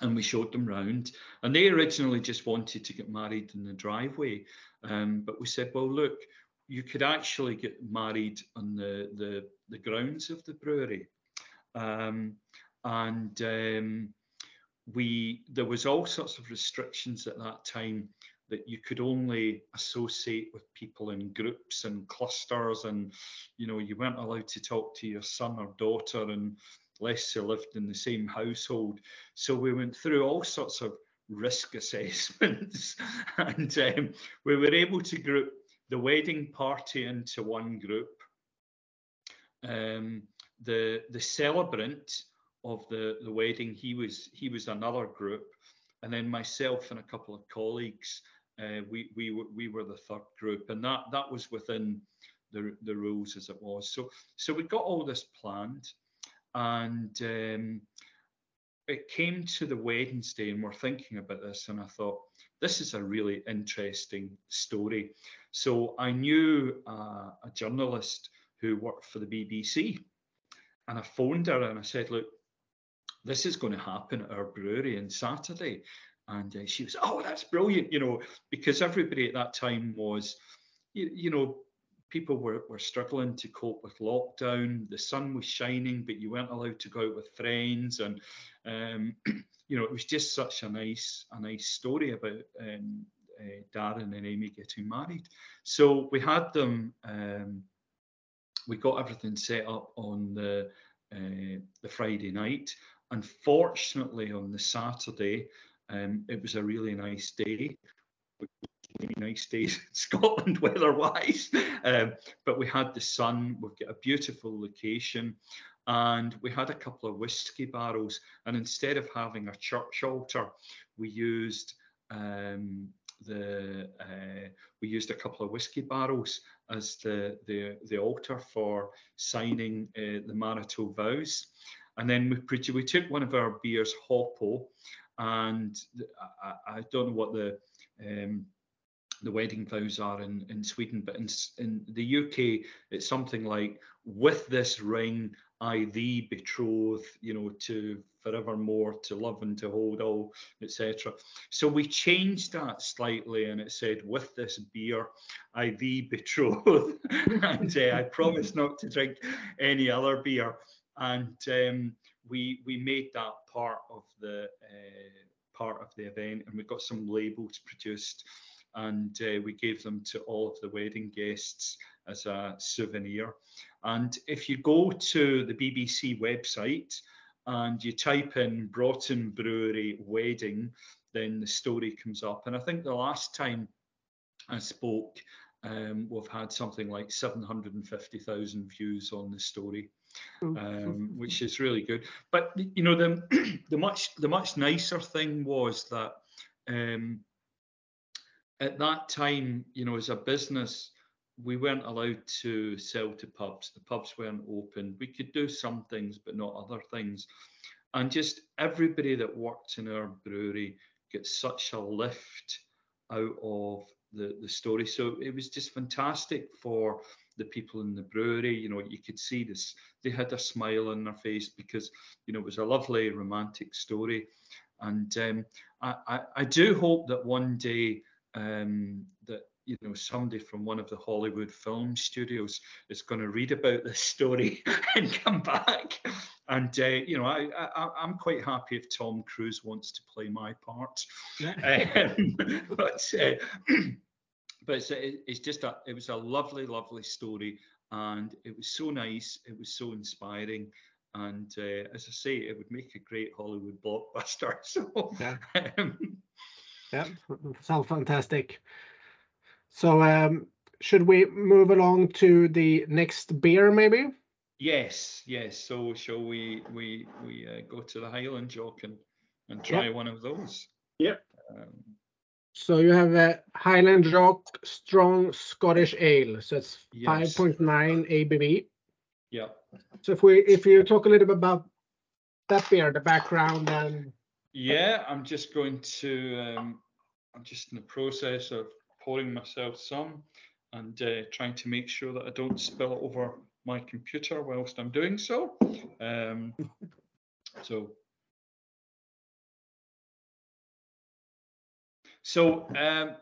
and we showed them round. And they originally just wanted to get married in the driveway, um, but we said, well, look, you could actually get married on the the, the grounds of the brewery, um, and um, we there was all sorts of restrictions at that time that you could only associate with people in groups and clusters and you know you weren't allowed to talk to your son or daughter unless you lived in the same household so we went through all sorts of risk assessments and um, we were able to group the wedding party into one group. Um, the the celebrant of the the wedding he was he was another group, and then myself and a couple of colleagues uh, we we were we were the third group, and that that was within the the rules as it was. So so we got all this planned, and um, it came to the Wednesday, and we're thinking about this, and I thought this is a really interesting story. So I knew uh, a journalist who worked for the BBC, and I phoned her and I said, "Look, this is going to happen at our brewery on Saturday." And uh, she was, "Oh, that's brilliant!" You know, because everybody at that time was, you, you know, people were, were struggling to cope with lockdown. The sun was shining, but you weren't allowed to go out with friends, and um, you know, it was just such a nice a nice story about um, uh, Darren and Amy getting married. So we had them. Um, we got everything set up on the uh, the Friday night. Unfortunately, on the Saturday, um, it was a really nice day. Really nice days in Scotland weather-wise, um, but we had the sun. We've got a beautiful location, and we had a couple of whiskey barrels. And instead of having a church altar, we used um, the uh, we used a couple of whiskey barrels as the the, the altar for signing uh, the marital vows, and then we we took one of our beers, Hoppo, and I, I don't know what the um, the wedding vows are in, in Sweden, but in, in the UK, it's something like, with this ring, I thee betroth, you know, to forevermore, to love and to hold all, etc. So we changed that slightly and it said, with this beer, I thee betroth. and uh, I promise not to drink any other beer. And um, we we made that part of the uh, part of the event and we got some labels produced and uh, we gave them to all of the wedding guests as a souvenir. And if you go to the BBC website and you type in Broughton Brewery wedding, then the story comes up. And I think the last time I spoke, um, we've had something like 750,000 views on the story. Um, which is really good. But you know the the much the much nicer thing was that um, at that time, you know, as a business, we weren't allowed to sell to pubs. The pubs weren't open. We could do some things, but not other things. And just everybody that worked in our brewery gets such a lift out of the, the story. So it was just fantastic for the people in the brewery. You know, you could see this, they had a smile on their face because, you know, it was a lovely romantic story. And um, I, I, I do hope that one day um, that you know somebody from one of the Hollywood film studios is going to read about this story and come back. And uh, you know, I, I I'm quite happy if Tom Cruise wants to play my part. Yeah. Um, but uh, but it's, it's just a it was a lovely lovely story, and it was so nice. It was so inspiring. And uh, as I say, it would make a great Hollywood blockbuster. So yeah. um, yeah, sounds fantastic. So, um, should we move along to the next beer, maybe? Yes, yes. So, shall we we we uh, go to the Highland Jock and and try yep. one of those? Yep. Um, so you have a Highland Jock Strong Scottish Ale. So it's yes. 5.9 ABV. Yeah. So if we if you talk a little bit about that beer, the background and yeah, I'm just going to, um, I'm just in the process of pouring myself some and uh, trying to make sure that I don't spill it over my computer whilst I'm doing so. Um, so, so um,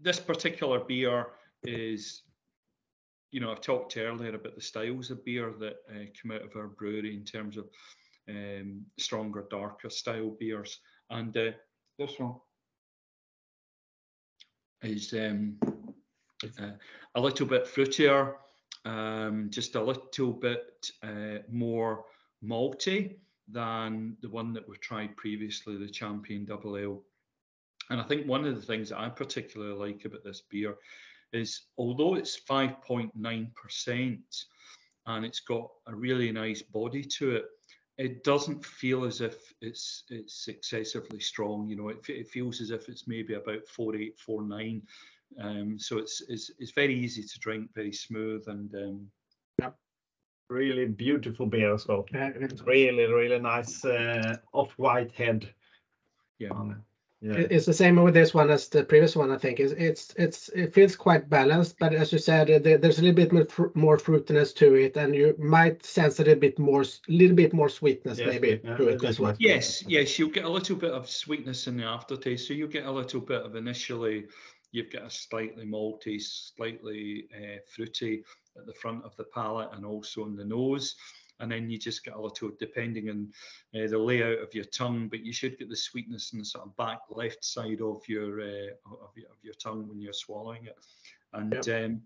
this particular beer is, you know, I've talked earlier about the styles of beer that uh, come out of our brewery in terms of um, stronger, darker style beers. And uh, this one is um, uh, a little bit fruitier, um, just a little bit uh, more malty than the one that we've tried previously, the Champion Double Ale. And I think one of the things that I particularly like about this beer is although it's 5.9% and it's got a really nice body to it, it doesn't feel as if it's it's excessively strong. You know, it, it feels as if it's maybe about four eight, four nine. Um, so it's, it's it's very easy to drink, very smooth, and um, yeah, really beautiful beer as well. Yeah, it's really really nice uh, off white head. Yeah. Yeah. It's the same with this one as the previous one. I think it's it's it's it feels quite balanced, but as you said, there's a little bit more, fr more fruitiness to it, and you might sense a little bit more, little bit more sweetness yes, maybe yeah, to it as well. Yes, yes, you'll get a little bit of sweetness in the aftertaste. So you get a little bit of initially, you've got a slightly malty, slightly uh, fruity at the front of the palate, and also in the nose and then you just get a little depending on uh, the layout of your tongue but you should get the sweetness in the sort of back left side of your uh, of, your, of your tongue when you're swallowing it. And yep. um,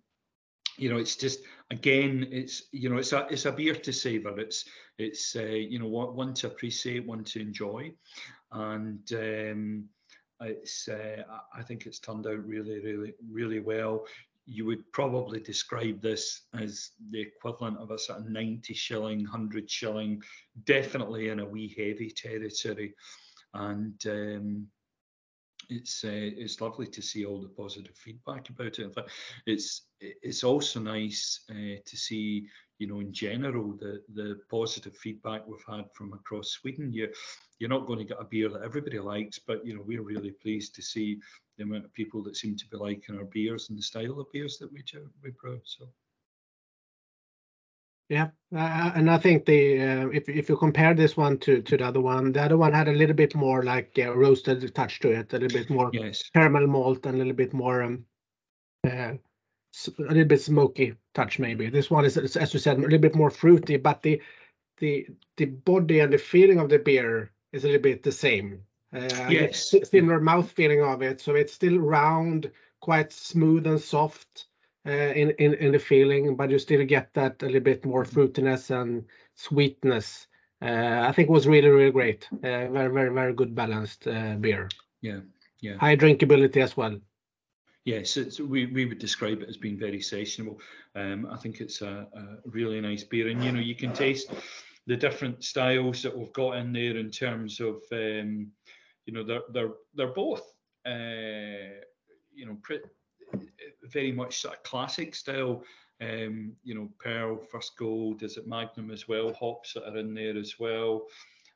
you know it's just again it's you know it's a it's a beer to savor. It's it's uh, you know one to appreciate one to enjoy. And um, it's uh, I think it's turned out really really really well you would probably describe this as the equivalent of a sort of 90 shilling, 100 shilling, definitely in a wee heavy territory. And um, it's uh, it's lovely to see all the positive feedback about it. In it's it's also nice uh, to see you know in general the the positive feedback we've had from across Sweden. You you're not going to get a beer that everybody likes, but you know we're really pleased to see the amount of people that seem to be liking our beers and the style of beers that we we brew. So. Yeah, uh, and I think the uh, if if you compare this one to to the other one, the other one had a little bit more like uh, roasted touch to it, a little bit more yes. caramel malt, and a little bit more um, uh, a little bit smoky touch maybe. This one is, as you said, a little bit more fruity, but the the the body and the feeling of the beer is a little bit the same. Uh, yes, similar mouth feeling of it, so it's still round, quite smooth and soft uh, in, in in the feeling, but you still get that a little bit more fruitiness and sweetness. Uh, I think it was really really great. Uh, very very very good balanced beer. Yeah, yeah. High drinkability as well. Yes, we we would describe it as being very sessionable. Um, I think it's a, a really nice beer, and you know you can taste the different styles that we've got in there in terms of um, you know they're they're they're both uh, you know pretty very much sort of classic style. Um, you know, Pearl, First Gold, is it Magnum as well? Hops that are in there as well,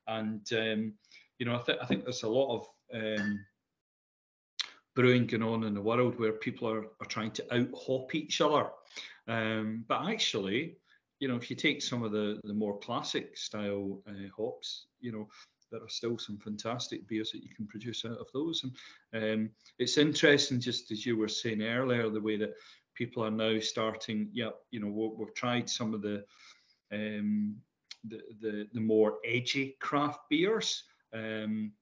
and um, you know, I think I think there's a lot of um, brewing going on in the world where people are, are trying to out hop each other. Um, but actually, you know, if you take some of the the more classic style uh, hops, you know, there are still some fantastic beers that you can produce out of those. And um, it's interesting, just as you were saying earlier, the way that people are now starting. Yeah, you know, we've, we've tried some of the, um, the the the more edgy craft beers, um,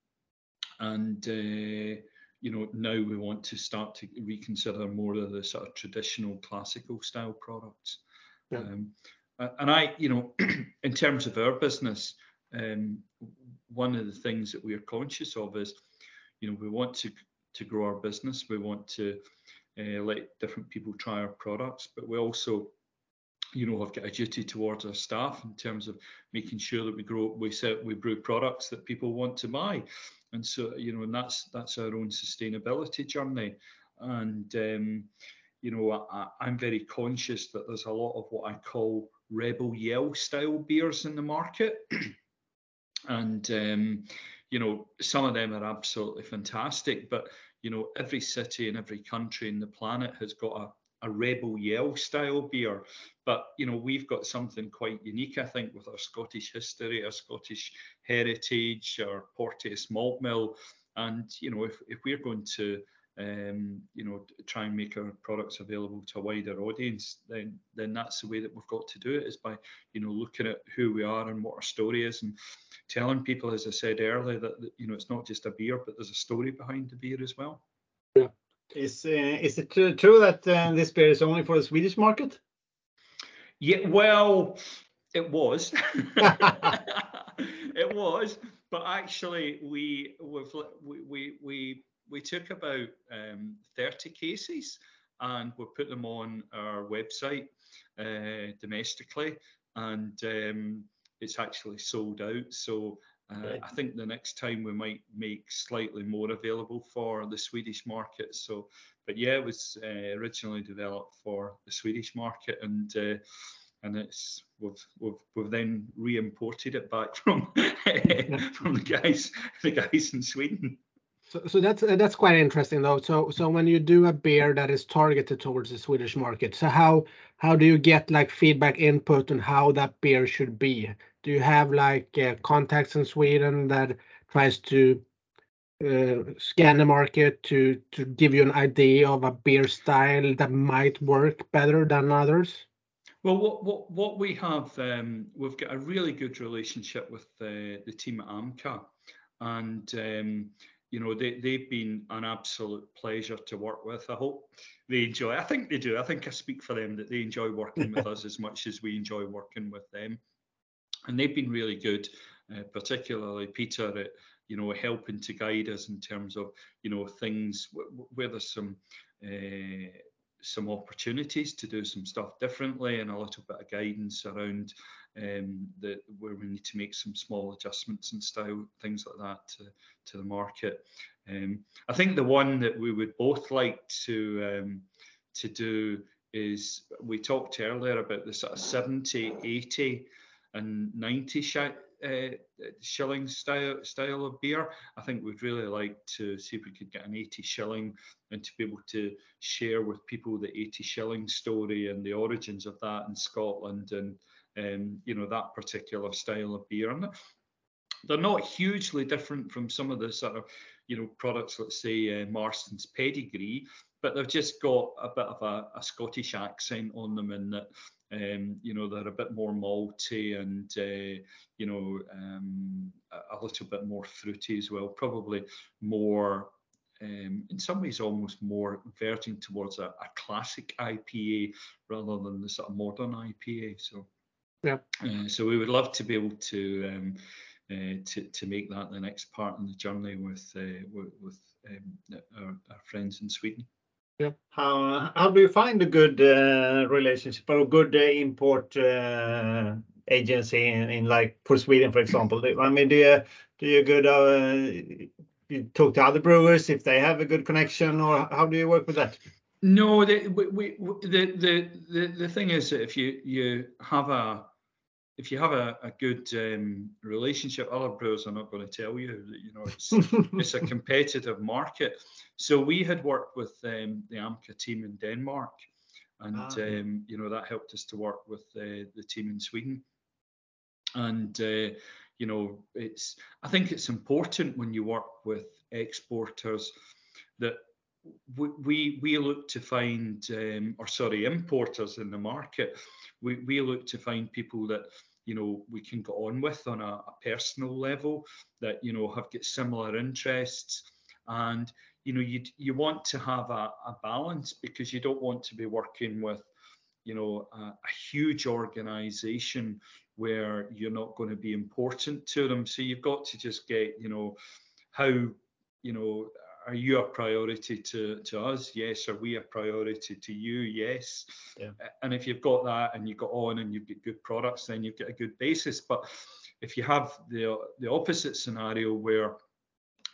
and uh, you know now we want to start to reconsider more of the sort of traditional classical style products. Yeah. Um, and I, you know, in terms of our business, um, one of the things that we are conscious of is, you know, we want to to grow our business. We want to uh, let different people try our products, but we also, you know, have got a duty towards our staff in terms of making sure that we grow, we set, we brew products that people want to buy, and so you know, and that's that's our own sustainability journey, and um, you know, I, I'm very conscious that there's a lot of what I call rebel yell style beers in the market. and um, you know some of them are absolutely fantastic but you know every city and every country in the planet has got a, rebel yell style beer but you know we've got something quite unique i think with our scottish history our scottish heritage our porteus malt mill and you know if, if we're going to um, you know, try and make our products available to a wider audience, then then that's the way that we've got to do it is by, you know, looking at who we are and what our story is and telling people, as I said earlier, that, that you know it's not just a beer, but there's a story behind the beer as well. Yeah. Is uh, is it true, true that uh, this beer is only for the Swedish market? Yeah, well, it was. it was, but actually, we we we we we took about um, 30 cases and we put them on our website uh, domestically and um, it's actually sold out. So uh, I think the next time we might make slightly more available for the Swedish market. So, but yeah, it was uh, originally developed for the Swedish market and uh, and it's we've we've we've then re-imported it back from from the guys the guys in Sweden. So, so that's uh, that's quite interesting though. So, so when you do a beer that is targeted towards the Swedish market, so how how do you get like feedback input on how that beer should be? Do you have like uh, contacts in Sweden that tries to uh, scan the market to to give you an idea of a beer style that might work better than others? Well, what what what we have, um, we've got a really good relationship with the the team at Amka, and um, you know, they, they've been an absolute pleasure to work with. I hope they enjoy. I think they do. I think I speak for them that they enjoy working with us as much as we enjoy working with them. And they've been really good, uh, particularly Peter at, you know, helping to guide us in terms of, you know, things where there's some uh, some opportunities to do some stuff differently and a little bit of guidance around um, the, where we need to make some small adjustments and style, things like that to, to the market. Um, I think the one that we would both like to um, to do is we talked earlier about the sort of 70, 80 and 90 sh uh, shilling style style of beer. I think we'd really like to see if we could get an 80 shilling and to be able to share with people the 80 shilling story and the origins of that in Scotland and um, you know that particular style of beer. And they're not hugely different from some of the sort of you know products, let's say uh, Marston's Pedigree, but they've just got a bit of a, a Scottish accent on them in that um, you know they're a bit more malty and uh, you know um, a, a, little bit more fruity as well probably more um, in some ways almost more verging towards a, a, classic IPA rather than the sort of modern IPA so yeah uh, so we would love to be able to um, uh, to, to make that the next part in the journey with uh, with, with um, our, our friends in Sweden. Yeah. How how do you find a good uh, relationship or a good uh, import uh, agency in, in, like for Sweden, for example? I mean, do you do you good uh, you talk to other brewers if they have a good connection, or how do you work with that? No, the we, we, the, the the the thing is that if you you have a if you have a, a good um, relationship, other brewers are not going to tell you that you know it's it's a competitive market. So we had worked with um, the Amka team in Denmark, and ah, um, you know that helped us to work with uh, the team in Sweden. And uh, you know, it's I think it's important when you work with exporters that we we, we look to find um, or sorry importers in the market. We we look to find people that you know we can get on with on a, a personal level that you know have got similar interests. And you know you you want to have a, a balance because you don't want to be working with you know a, a huge organization where you're not going to be important to them. So you've got to just get you know how you know are you a priority to to us? Yes. Are we a priority to you? Yes. Yeah. and if you've got that and you got on and you've got good products then you've got a good basis. But if you have the the opposite scenario where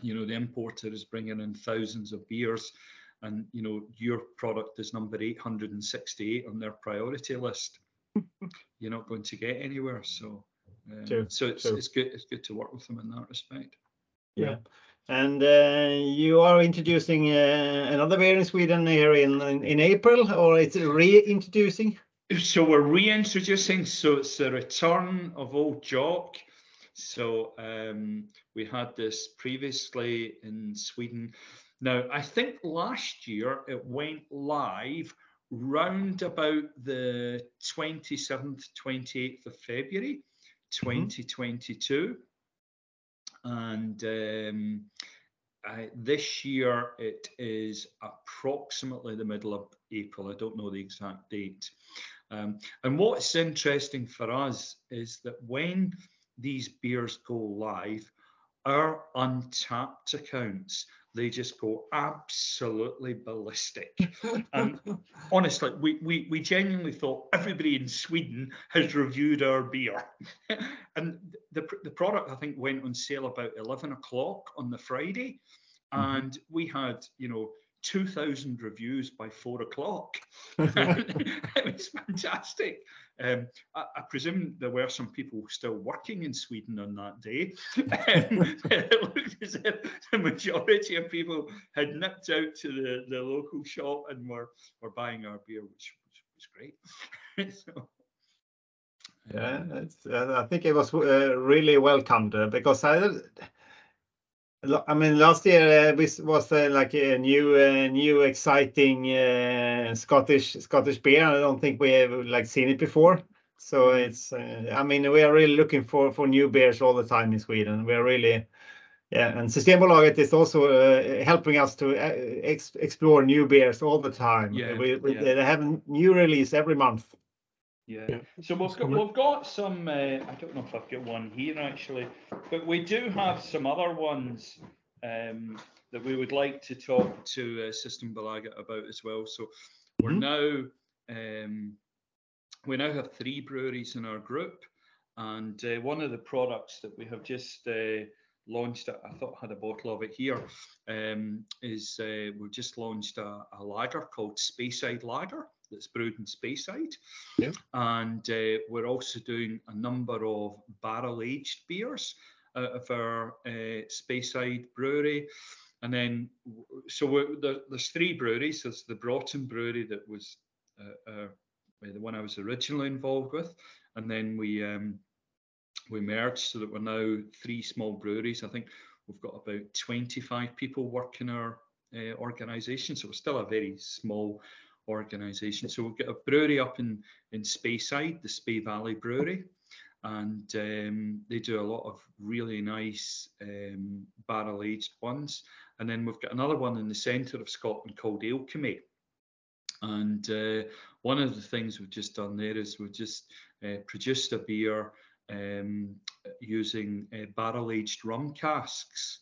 you know the importer is bringing in thousands of beers and you know your product is number 868 on their priority list you're not going to get anywhere. So um, so it's, it's good it's good to work with them in that respect. Yeah. yeah. And uh, you are introducing uh, another beer in Sweden here in, in, in April, or it's reintroducing? So we're reintroducing. So it's the return of Old Jock. So um, we had this previously in Sweden. Now I think last year it went live round about the 27th, 28th of February, 2022. Mm -hmm and um, I, this year it is approximately the middle of April. I don't know the exact date. Um, and what's interesting for us is that when these beers go live, our Untappd accounts they just go absolutely ballistic. and honestly, we, we, we genuinely thought everybody in Sweden has reviewed our beer. and the, the product, I think, went on sale about 11 o'clock on the Friday. Mm-hmm. And we had, you know, 2,000 reviews by four o'clock. it was fantastic. Um, I, I, presume there were some people still working in Sweden on that day. It looked as if the majority of people had nipped out to the, the local shop and were, were buying our beer, which, which was great. so, yeah, uh, I think it was uh, really welcomed uh, because I I mean, last year uh, this was uh, like a new, uh, new exciting uh, Scottish Scottish beer. I don't think we have like seen it before. So mm-hmm. it's, uh, I mean, we are really looking for for new beers all the time in Sweden. We are really, yeah. And Systembolaget is also uh, helping us to ex explore new beers all the time. Yeah, we, we yeah. they have a new release every month. Yeah. yeah. So we've got we've got some. Uh, I don't know if I've got one here actually, but we do have some other ones um, that we would like to talk to uh, Systembolaget about as well. So We're now um, we now have three breweries in our group, and uh, one of the products that we have just uh, launched, I thought I had a bottle of it here, um, is uh, we've just launched a, a lager called Speyside Lager that's brewed in Speyside. Yeah. And uh, we're also doing a number of barrel aged beers out of our uh, Speyside brewery. And then, so there, there's three breweries. There's the Broughton Brewery that was uh, uh, the one I was originally involved with, and then we um, we merged so that we're now three small breweries. I think we've got about 25 people working our uh, organisation, so we're still a very small organisation. So we've got a brewery up in in Speyside, the Spey Valley Brewery, and um, they do a lot of really nice um, barrel aged ones. And then we've got another one in the centre of Scotland called Alechemy. And uh, one of the things we've just done there is we've just uh, produced a beer um, using uh, barrel aged rum casks.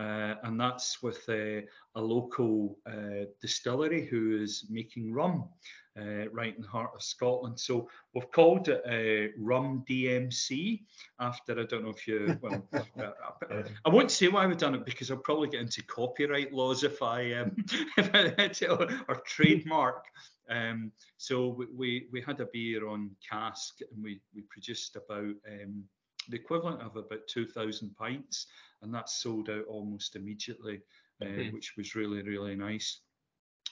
Uh, and that's with uh, a local uh, distillery who is making rum uh, right in the heart of Scotland. So we've called it uh, Rum DMC after, I don't know if you, well, uh, I, I won't say why we've done it because I'll probably get into copyright laws if I, um, if I tell, or trademark. Um, so we, we, we had a beer on cask and we, we produced about um, the equivalent of about 2,000 pints and that sold out almost immediately, uh, mm-hmm. which was really, really nice.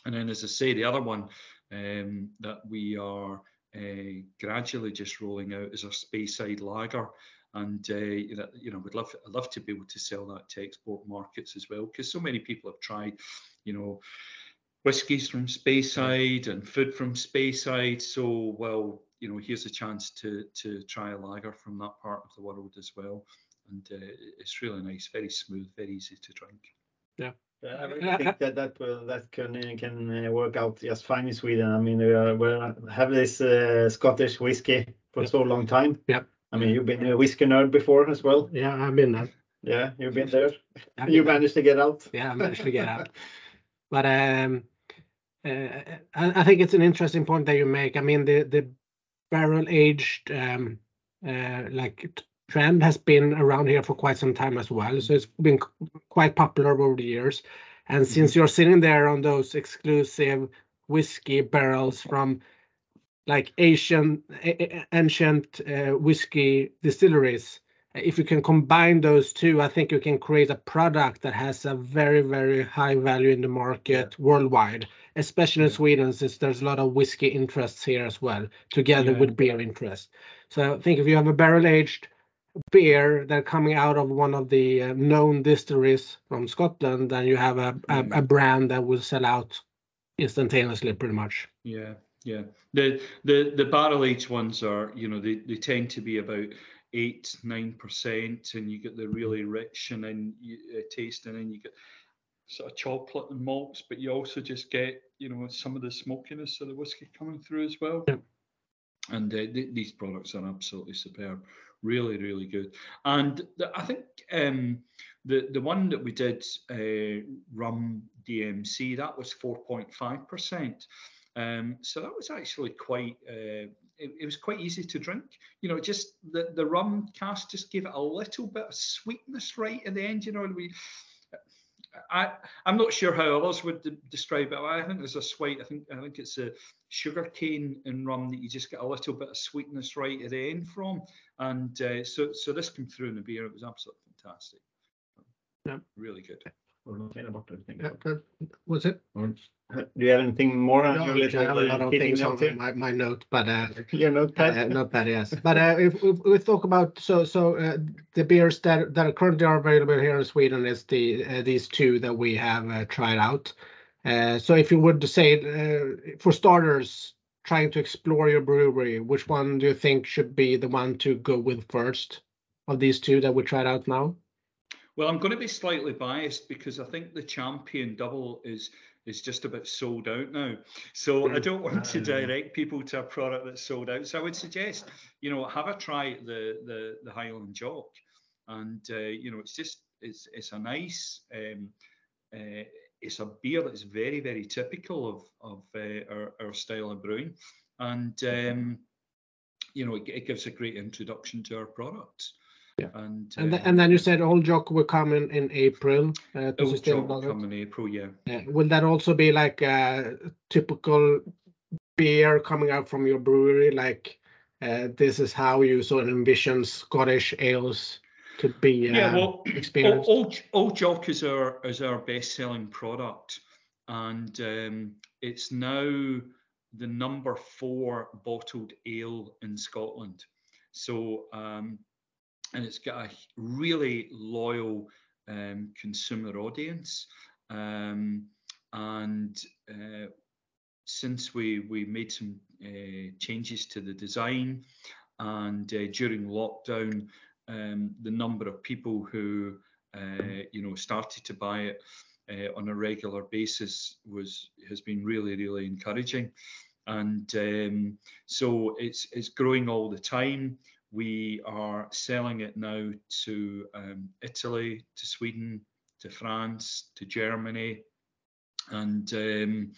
And then, as I say, the other one um, that we are uh, gradually just rolling out is our Speyside Lager. And uh, you know, we'd love, I'd love to be able to sell that to export markets as well, because so many people have tried, you know, whiskies from Speyside and food from Speyside. So, well, you know, here's a chance to to try a lager from that part of the world as well. And uh, it's really nice, very smooth, very easy to drink. Yeah. I really think that that will that can can uh, work out just fine in Sweden. I mean, we, are, we have this uh, Scottish whiskey for so long time. Yeah. I mean, you've been a whiskey nerd before as well. Yeah, I've been there. Yeah, you've been there. you managed to get out. Yeah, I managed to get out. But um, uh, I, I think it's an interesting point that you make. I mean, the the barrel aged um, uh, like trend has been around here for quite some time as well. So it's been quite popular over the years. And mm-hmm. since you're sitting there on those exclusive whiskey barrels from like Asian ancient uh, whiskey distilleries, if you can combine those two, I think you can create a product that has a very, very high value in the market yeah. worldwide, especially in Sweden, since there's a lot of whiskey interests here as well, together yeah. with beer interest. So I think if you have a barrel aged beer that coming out of one of the uh, known distilleries from Scotland, then you have a, a, mm. a, brand that will sell out instantaneously, pretty much. Yeah, yeah. The the the barrel aged ones are, you know, they, they tend to be about eight nine percent, and you get the really rich and then you, uh, taste, and then you get sort of chocolate and malts, but you also just get, you know, some of the smokiness of the whiskey coming through as well. Yeah. And uh, th- these products are absolutely superb really really good. And the, i think um, the the one that we did uh, rum dmc that was 4.5 percent. Um, so that was actually quite uh, it, it, was quite easy to drink. You know just the the rum cask just gave it a little bit of sweetness right at the end you know we I, I'm not sure how others would de- describe it. I think there's a sweet. I think I think it's a sugar cane and rum that you just get a little bit of sweetness right at the end from, and uh, so so this came through in the beer. It was absolutely fantastic. Yeah, really good. Yeah, was it? Or, do you have anything more on no, your little, I have a lot of things on my, my note, but uh, your uh, notepad, yes. But uh, if, if, we talk about so so uh, the beers that that currently are available here in Sweden is the uh, these two that we have uh, tried out. Uh, so if you would say uh, for starters, trying to explore your brewery, which one do you think should be the one to go with first of these two that we tried out now? Well, I'm going to be slightly biased because I think the champion double is is just about sold out now. So I don't want to direct people to a product that's sold out. So I would suggest, you know, have a try at the the, the Highland Jock, and uh, you know, it's just it's it's a nice. Um, uh, it's a beer that's very, very typical of of uh, our, our style of brewing, and um, you know it, it, gives a great introduction to our products. Yeah, and and, uh, and then you said Old Jock will come in in April. Uh, Old Jock will come in April, yeah. yeah. Will that also be like a typical beer coming out from your brewery? Like uh, this is how you sort of envision Scottish ales to be uh, yeah, well, experienced. Old, Old Jock is our is our best selling product, and um, it's now the number four bottled ale in Scotland. So um, and it's got a really loyal um, consumer audience. Um, and uh, since we we made some uh, changes to the design, and uh, during lockdown, um, the number of people who uh, you know started to buy it uh, on a regular basis was has been really really encouraging, and um, so it's it's growing all the time. We are selling it now to um, Italy, to Sweden, to France, to Germany, and um,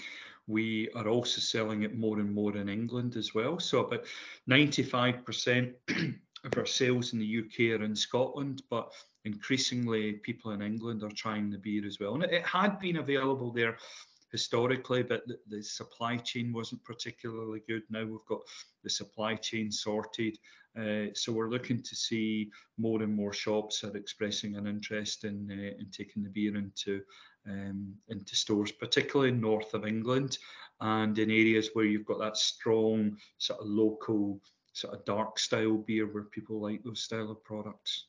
we are also selling it more and more in England as well. So about 95% of our sales in the UK are in Scotland, but increasingly people in England are trying the beer as well. And it, had been available there historically, but the, the, supply chain wasn't particularly good. Now we've got the supply chain sorted. Uh, so we're looking to see more and more shops are expressing an interest in uh, in taking the beer into um, into stores, particularly north of England and in areas where you've got that strong sort of local sort of dark style beer where people like those style of products.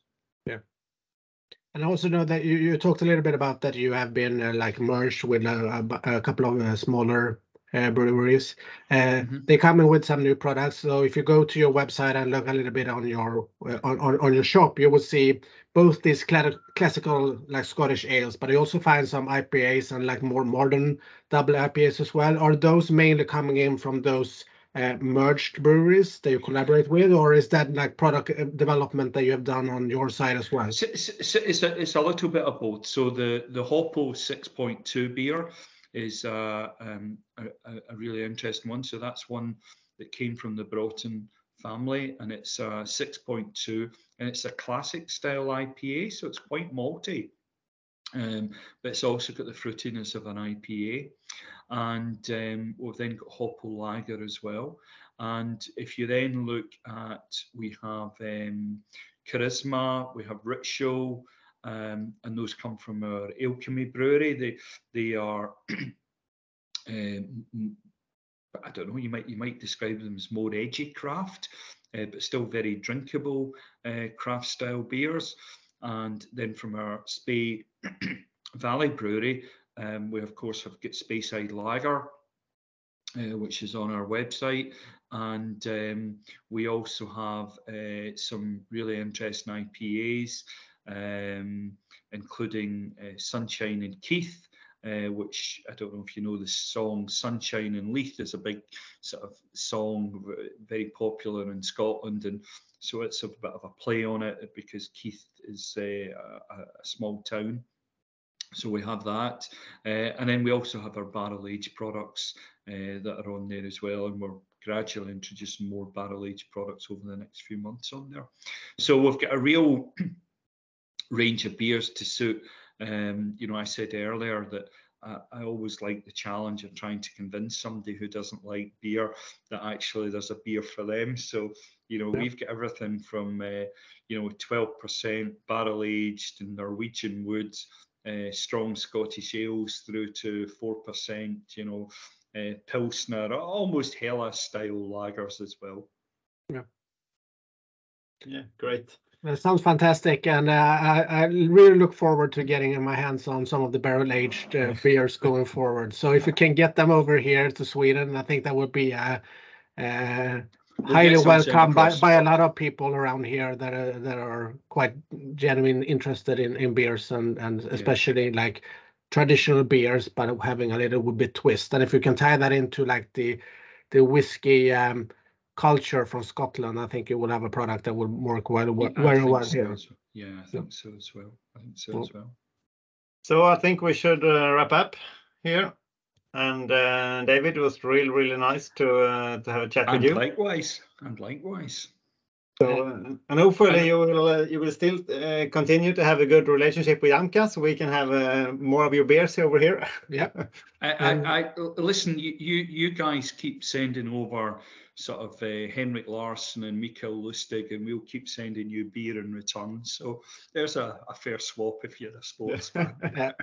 And I also know that you, you talked a little bit about that you have been uh, like merged with a, a, a couple of uh, smaller uh, breweries. Uh, mm-hmm. They come in with some new products. So if you go to your website and look a little bit on your uh, on, on, on your shop, you will see both these cl- classical like Scottish ales, but you also find some IPAs and like more modern double IPAs as well. Are those mainly coming in from those merged breweries that you collaborate with, or is that like product uh, development that you have done on your side as well? It's, it's, it's, a, it's a little bit of both. So the the Hoppo 6.2 beer is uh, um, a, a, really interesting one. So that's one that came from the Broughton family, and it's a 6.2, and it's a classic style IPA, so it's quite malty. Um, but it's also got the fruitiness of an IPA. And um, we've then got Hoppo Lager as well. And if you then look at, we have um, Charisma, we have Ritual, um, and those come from our Alechemy Brewery. They they are, um, I don't know. You might you might describe them as more edgy craft, uh, but still very drinkable uh, craft style beers. And then from our Spey Valley Brewery, um, we of course have got Speyside Lager, uh, which is on our website. And um, we also have uh, some really interesting IPAs um, including uh, Sunshine and Keith, uh, which I don't know if you know the song Sunshine and Leith is a big sort of song, very popular in Scotland. And so it's a bit of a play on it because Keith is uh, a, a, small town. So we have that. Uh, and then we also have our barrel aged products uh, that are on there as well. And we're gradually introducing more barrel aged products over the next few months on there. So we've got a real range of beers to suit. Um, you know, I said earlier that I, always like the challenge of trying to convince somebody who doesn't like beer that actually there's a beer for them. So, you know, yeah. we've got everything from, uh, you know, 12% barrel aged and Norwegian woods, uh, strong Scottish ales through to 4%, you know, uh, Pilsner, almost Helles style lagers as well. Yeah. Yeah, great. That sounds fantastic, and uh, I, I, really look forward to getting in my hands on some of the barrel aged uh, beers going forward. So if you can get them over here to Sweden, I think that would be uh, uh highly welcome by, by a lot of people around here that are that are quite genuine interested in, in beers and and especially yeah. like traditional beers, but having a little bit twist. And if you can tie that into like the the whiskey. Um, culture from Scotland, I think you will have a product that will work well, yeah, very well so here. Yeah, I think so as well. I think so well, as well. So I think we should uh, wrap up here. And uh, David, it was really, really nice to uh, to have a chat with you. likewise, and likewise. So, uh, and hopefully you will uh, you will still uh, continue to have a good relationship with Amka, so we can have uh, more of your beers over here. Yeah. I, I, I listen. You, you, you guys keep sending over sort of uh, Henrik Larsson and Mikael Lustig, and we'll keep sending you beer in return. So there's a, a fair swap if you're a sports fan.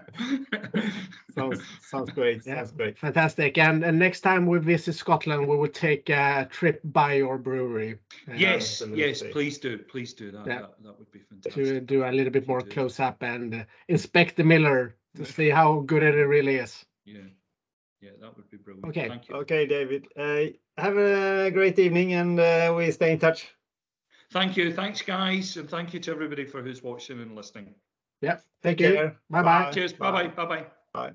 Sounds sounds great. Yeah. Sounds great. Fantastic. And, and next time we visit Scotland, we will take a trip by your brewery. uh, yes, yes, please do, please do that. Yeah. That, that would be fantastic. To do a little bit more close up and uh, inspect the Miller to see how good it really is. Yeah, yeah, that would be brilliant. Okay. Thank you. Okay, David. Uh, have a great evening, and uh, we stay in touch. Thank you. Thanks, guys, and thank you to everybody for who's watching and listening. Yeah. Thank Take you. care. Bye bye. Cheers. Bye bye. Bye bye. Bye.